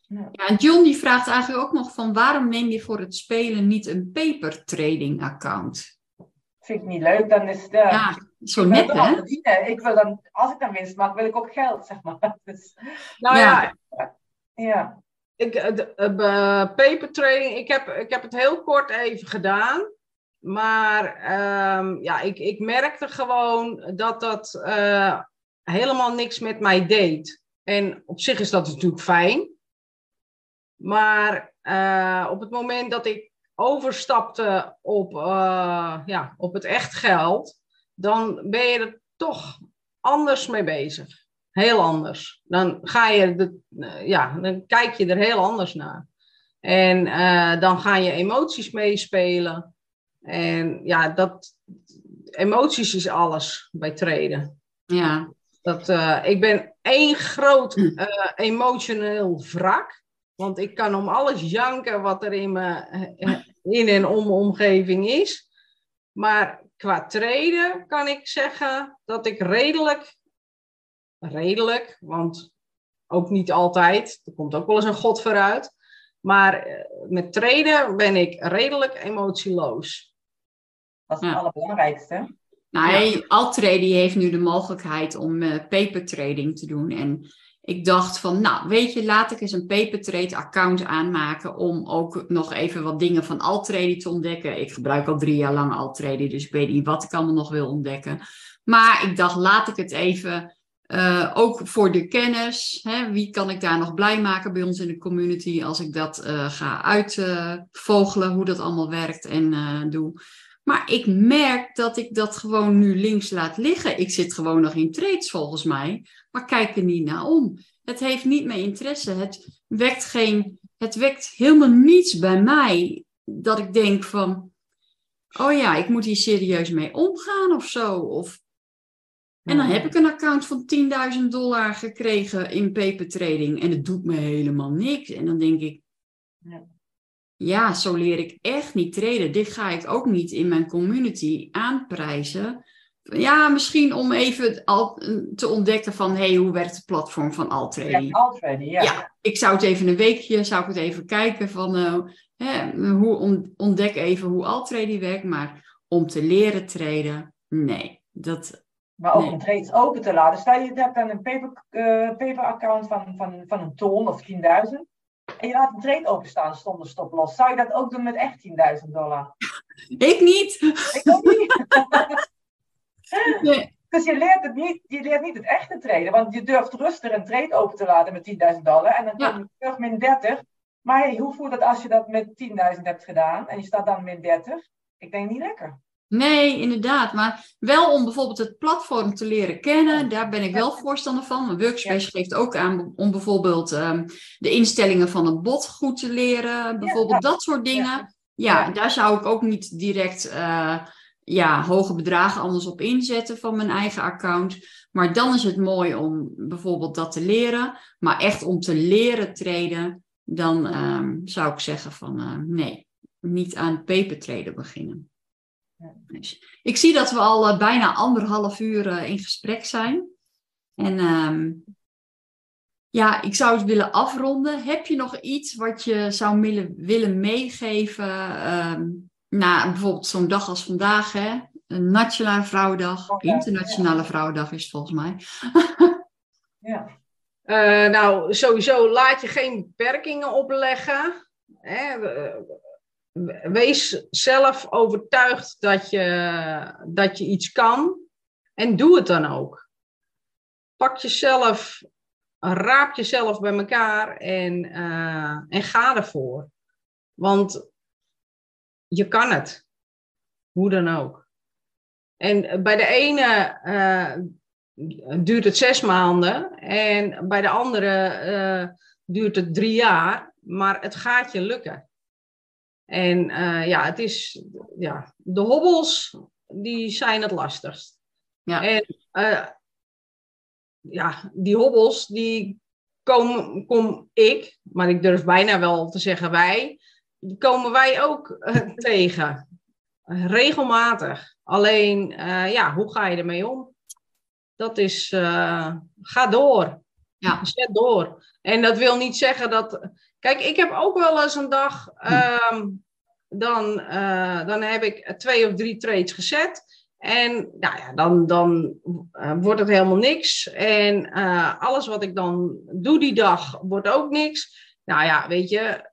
Ja, en John die vraagt eigenlijk ook nog van waarom neem je voor het spelen niet een paper trading account? Vind ik niet leuk, dan is het... Ja, zo net hè? Ik wil dan, als ik dan winst maak, wil ik ook geld, zeg maar. Dus, Nou Ja. ja, ja. Ik, eh, de, eh, paper trading, ik heb, ik heb het heel kort even gedaan. Maar ehm, ja, ik, ik merkte gewoon dat dat eh, helemaal niks met mij deed. En op zich is dat natuurlijk fijn. Maar eh, op het moment dat ik overstapte op, eh, ja, op het echt geld, dan ben je er toch anders mee bezig. Heel anders. Dan ga je de, ja, dan kijk je er heel anders naar. En dan gaan je emoties meespelen. En ja, dat, emoties is alles bij traden. Ja, Dat, eh, ik ben één groot eh, emotioneel wrak. Want ik kan om alles janken wat er in, me, eh, in en om mijn omgeving is. Maar qua traden kan ik zeggen dat ik redelijk, redelijk, want ook niet altijd, er komt ook wel eens een god vooruit. Maar met traden ben ik redelijk emotieloos. Dat is het Ja. allerbelangrijkste. Nou, Altrade die heeft nu de mogelijkheid om eh paper trading te doen. En ik dacht van, nou, weet je, laat ik eens een paper trade account aanmaken om ook nog even wat dingen van Altrade te ontdekken. Ik gebruik al drie jaar lang Altrade, dus ik weet niet wat ik allemaal nog wil ontdekken. Maar ik dacht, laat ik het even, eh, ook voor de kennis, hè, wie kan ik daar nog blij maken bij ons in de community als ik dat eh, ga uitvogelen, hoe dat allemaal werkt en doe. Maar ik merk dat ik dat gewoon nu links laat liggen. Ik zit gewoon nog in trades volgens mij, maar kijk er niet naar om. Het heeft niet mijn interesse. Het wekt, geen, het wekt helemaal niets bij mij dat ik denk van, oh ja, ik moet hier serieus mee omgaan of zo. Of... En dan heb ik een account van 10.000 dollar gekregen in paper trading en het doet me helemaal niks. En dan denk ik, Ja. Ja, zo leer ik echt niet traden. Dit ga ik ook niet in mijn community aanprijzen. Ja, misschien om even al, te ontdekken van, hey, hoe werkt het platform van Ja, Altrade? Altrade, ja. Ja, ik zou het even een weekje, zou ik het even kijken van, eh, hè, hoe on- ontdek even hoe Altrade werkt, maar om te leren traden, nee. Dat, Maar ook Nee. om trades open te laten. Stel je hebt dan een paper, eh, paper account van, van, van een ton of 10.000. En je laat een trade openstaan zonder stoploss. Zou je dat ook doen met echt 10.000 dollar? ik niet! Ik ook niet. Nee. Dus je leert, het niet, je leert niet het echte traden. Want je durft rustig een trade open te laten met 10.000 dollar. En dan Ja. kom je terug min 30. Maar hey, hoe voelt het als je dat met 10.000 hebt gedaan? En je staat dan min 30? Ik denk niet lekker. Nee, inderdaad. Maar wel om bijvoorbeeld het platform te leren kennen. Daar ben ik wel voorstander van. Mijn workspace geeft ook aan om bijvoorbeeld ehm, de instellingen van een bot goed te leren. Bijvoorbeeld dat soort dingen. Ja, daar zou ik ook niet direct eh, ja, hoge bedragen anders op inzetten van mijn eigen account. Maar dan is het mooi om bijvoorbeeld dat te leren. Maar echt om te leren traden, dan ehm, zou ik zeggen van eh, nee, niet aan paper traden beginnen. Ik zie dat we al eh, bijna anderhalf uur eh, in gesprek zijn. En ehm, ja, ik zou het willen afronden. Heb je nog iets wat je zou willen, willen meegeven? ehm, na bijvoorbeeld zo'n dag als vandaag, hè? Een Nationale Vrouwendag, Oh, ja. Internationale Vrouwendag is het volgens mij. Ja. Eh, nou, sowieso laat je geen beperkingen opleggen. Hè. We- Wees zelf overtuigd dat je, dat je iets kan. En doe het dan ook. Pak jezelf, raap jezelf bij elkaar en, eh, en ga ervoor. Want je kan het. Hoe dan ook. En bij de ene eh, duurt het zes maanden en bij de andere eh, duurt het drie jaar, maar het gaat je lukken. En eh, ja, het is, ja, de hobbels, die zijn het lastigst. Ja. En eh, ja, die hobbels, die kom, kom ik, maar ik durf bijna wel te zeggen wij, die komen wij ook eh, tegen. Regelmatig. Alleen, ja, hoe ga je ermee om? Dat is, ga door. Ja. Zet door. En dat wil niet zeggen dat. Kijk, ik heb ook wel eens een dag. ehm, dan, eh, dan heb ik twee of drie trades gezet. En nou ja, dan, dan eh, wordt het helemaal niks. En eh, alles wat ik dan doe die dag wordt ook niks. Nou ja, weet je,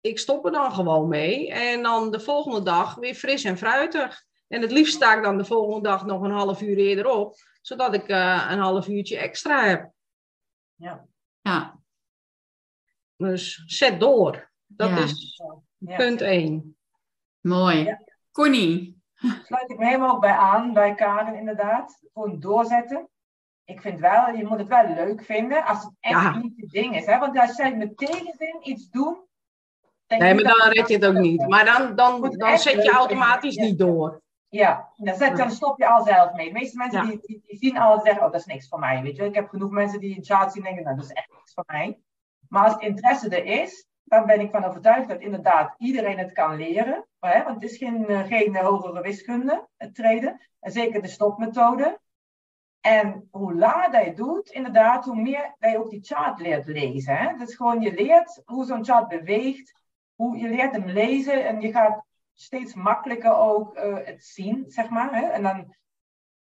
ik stop er dan gewoon mee. En dan de volgende dag weer fris en fruitig. En het liefst sta ik dan de volgende dag nog een half uur eerder op. Zodat ik eh, een half uurtje extra heb. Ja. Ja, Dus zet door. Dat Ja. is Ja. punt één. mooi. Ja. Connie, sluit ik me helemaal ook bij aan, bij Karen inderdaad. Gewoon doorzetten. Ik vind wel, je moet het wel leuk vinden als het echt Ja. niet je ding is. Hè? Want als jij met tegenzin iets doet. Nee, maar dan red je het ook niet. Maar dan, dan, dan zet je automatisch niet door. Ja, dan, zet, dan stop je al zelf mee. De meeste mensen Ja. die, die, die zien al en zeggen, oh dat is niks voor mij. Weet je? Ik heb genoeg mensen die een chart zien en denken, nou dat is echt niks voor mij. Maar als interesse er is, dan ben ik van overtuigd dat inderdaad iedereen het kan leren. Hè? Want het is geen, eh, geen eh, hogere wiskunde, het treden. En zeker de stopmethode. En hoe langer dat je doet, inderdaad, hoe meer dat je ook die chart leert lezen. Hè? Dus gewoon je leert hoe zo'n chart beweegt, hoe je leert hem lezen en je gaat steeds makkelijker ook uh, het zien, zeg maar. Hè? En dan,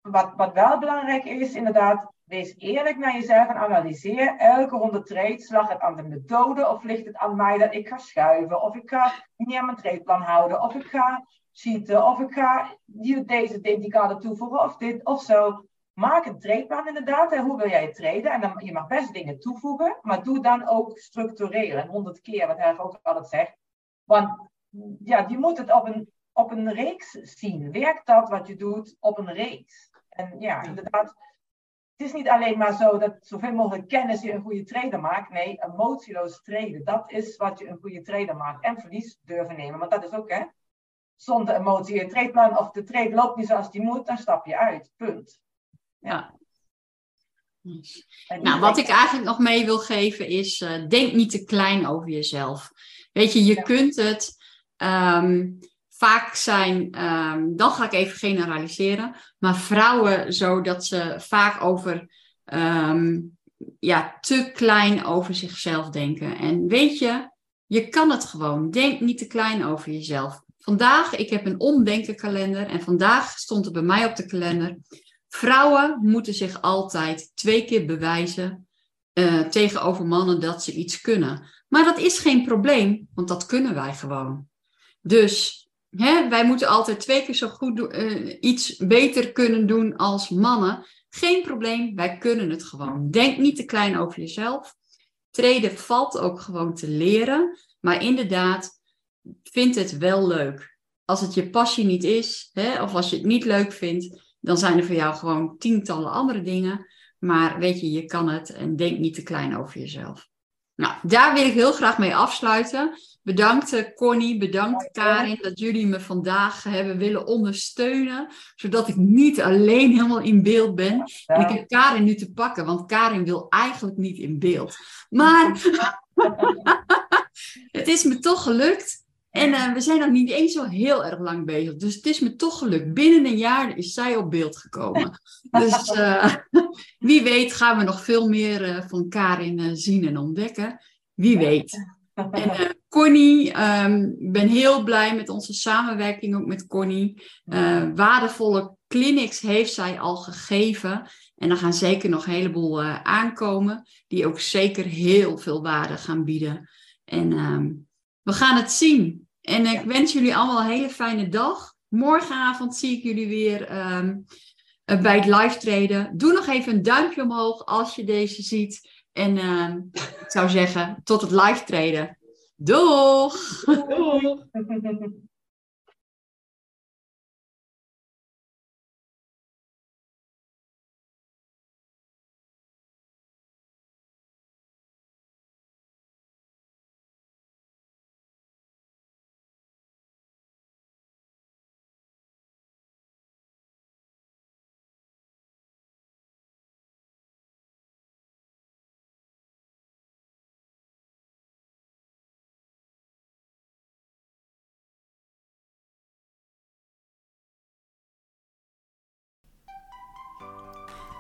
wat, wat wel belangrijk is, inderdaad, wees eerlijk naar jezelf en analyseer elke ronde trades. Lag het aan de methode of ligt het aan mij dat ik ga schuiven? Of ik ga niet aan mijn tradeplan houden? Of ik ga cheaten? Of ik ga deze indicator toevoegen? Of dit of zo? Maak een tradeplan inderdaad. En hoe wil jij traden? En dan, je mag best dingen toevoegen, maar doe dan ook structureren. Honderd keer, wat hij ook altijd zegt. Want ja, je moet het op een, op een reeks zien. Werkt dat wat je doet op een reeks? En ja, inderdaad, het is niet alleen maar zo dat zoveel mogelijk kennis je een goede trader maakt. Nee, emotieloos traden, dat is wat je een goede trader maakt. En verlies durven nemen, want dat is ook, hè. Zonder emotie, je tradeplan of de trade loopt niet zoals die moet, dan stap je uit. Punt. Ja. Nou, wat ik eigenlijk nog mee wil geven is, uh, denk niet te klein over jezelf. Weet je, je kunt het. Ehm, vaak zijn, ehm, dan ga ik even generaliseren, maar vrouwen zo dat ze vaak over ehm, ja, te klein over zichzelf denken. En weet je, je kan het gewoon. Denk niet te klein over jezelf. Vandaag, ik heb een omdenken kalender en vandaag stond er bij mij op de kalender. Vrouwen moeten zich altijd twee keer bewijzen uh, tegenover mannen dat ze iets kunnen. Maar dat is geen probleem, want dat kunnen wij gewoon. Dus Hè, wij moeten altijd twee keer zo goed uh, iets beter kunnen doen als mannen. Geen probleem, wij kunnen het gewoon. Denk niet te klein over jezelf. Treden valt ook gewoon te leren. Maar inderdaad, vind het wel leuk. Als het je passie niet is, hè, of als je het niet leuk vindt, dan zijn er voor jou gewoon tientallen andere dingen. Maar weet je, je kan het en denk niet te klein over jezelf. Nou, daar wil ik heel graag mee afsluiten. Bedankt eh, Connie, bedankt Karin dat jullie me vandaag hebben willen ondersteunen, zodat ik niet alleen helemaal in beeld ben. En ik heb Karin nu te pakken, want Karin wil eigenlijk niet in beeld. Maar het is me toch gelukt. En uh, we zijn nog niet eens zo heel erg lang bezig. Dus het is me toch gelukt. Binnen een jaar is zij op beeld gekomen. Dus uh, wie weet gaan we nog veel meer uh, van Karin zien en ontdekken. Wie weet. En Connie, um, ik ben heel blij met onze samenwerking ook met Connie. Waardevolle clinics heeft zij al gegeven. En er gaan zeker nog een heleboel aankomen, die ook zeker heel veel waarde gaan bieden. En um, we gaan het zien. En ik wens jullie allemaal een hele fijne dag. Morgenavond zie ik jullie weer um, bij het live treden. Doe nog even een duimpje omhoog als je deze ziet. En uh, ik zou zeggen, tot het live treden. Doeg! Doeg!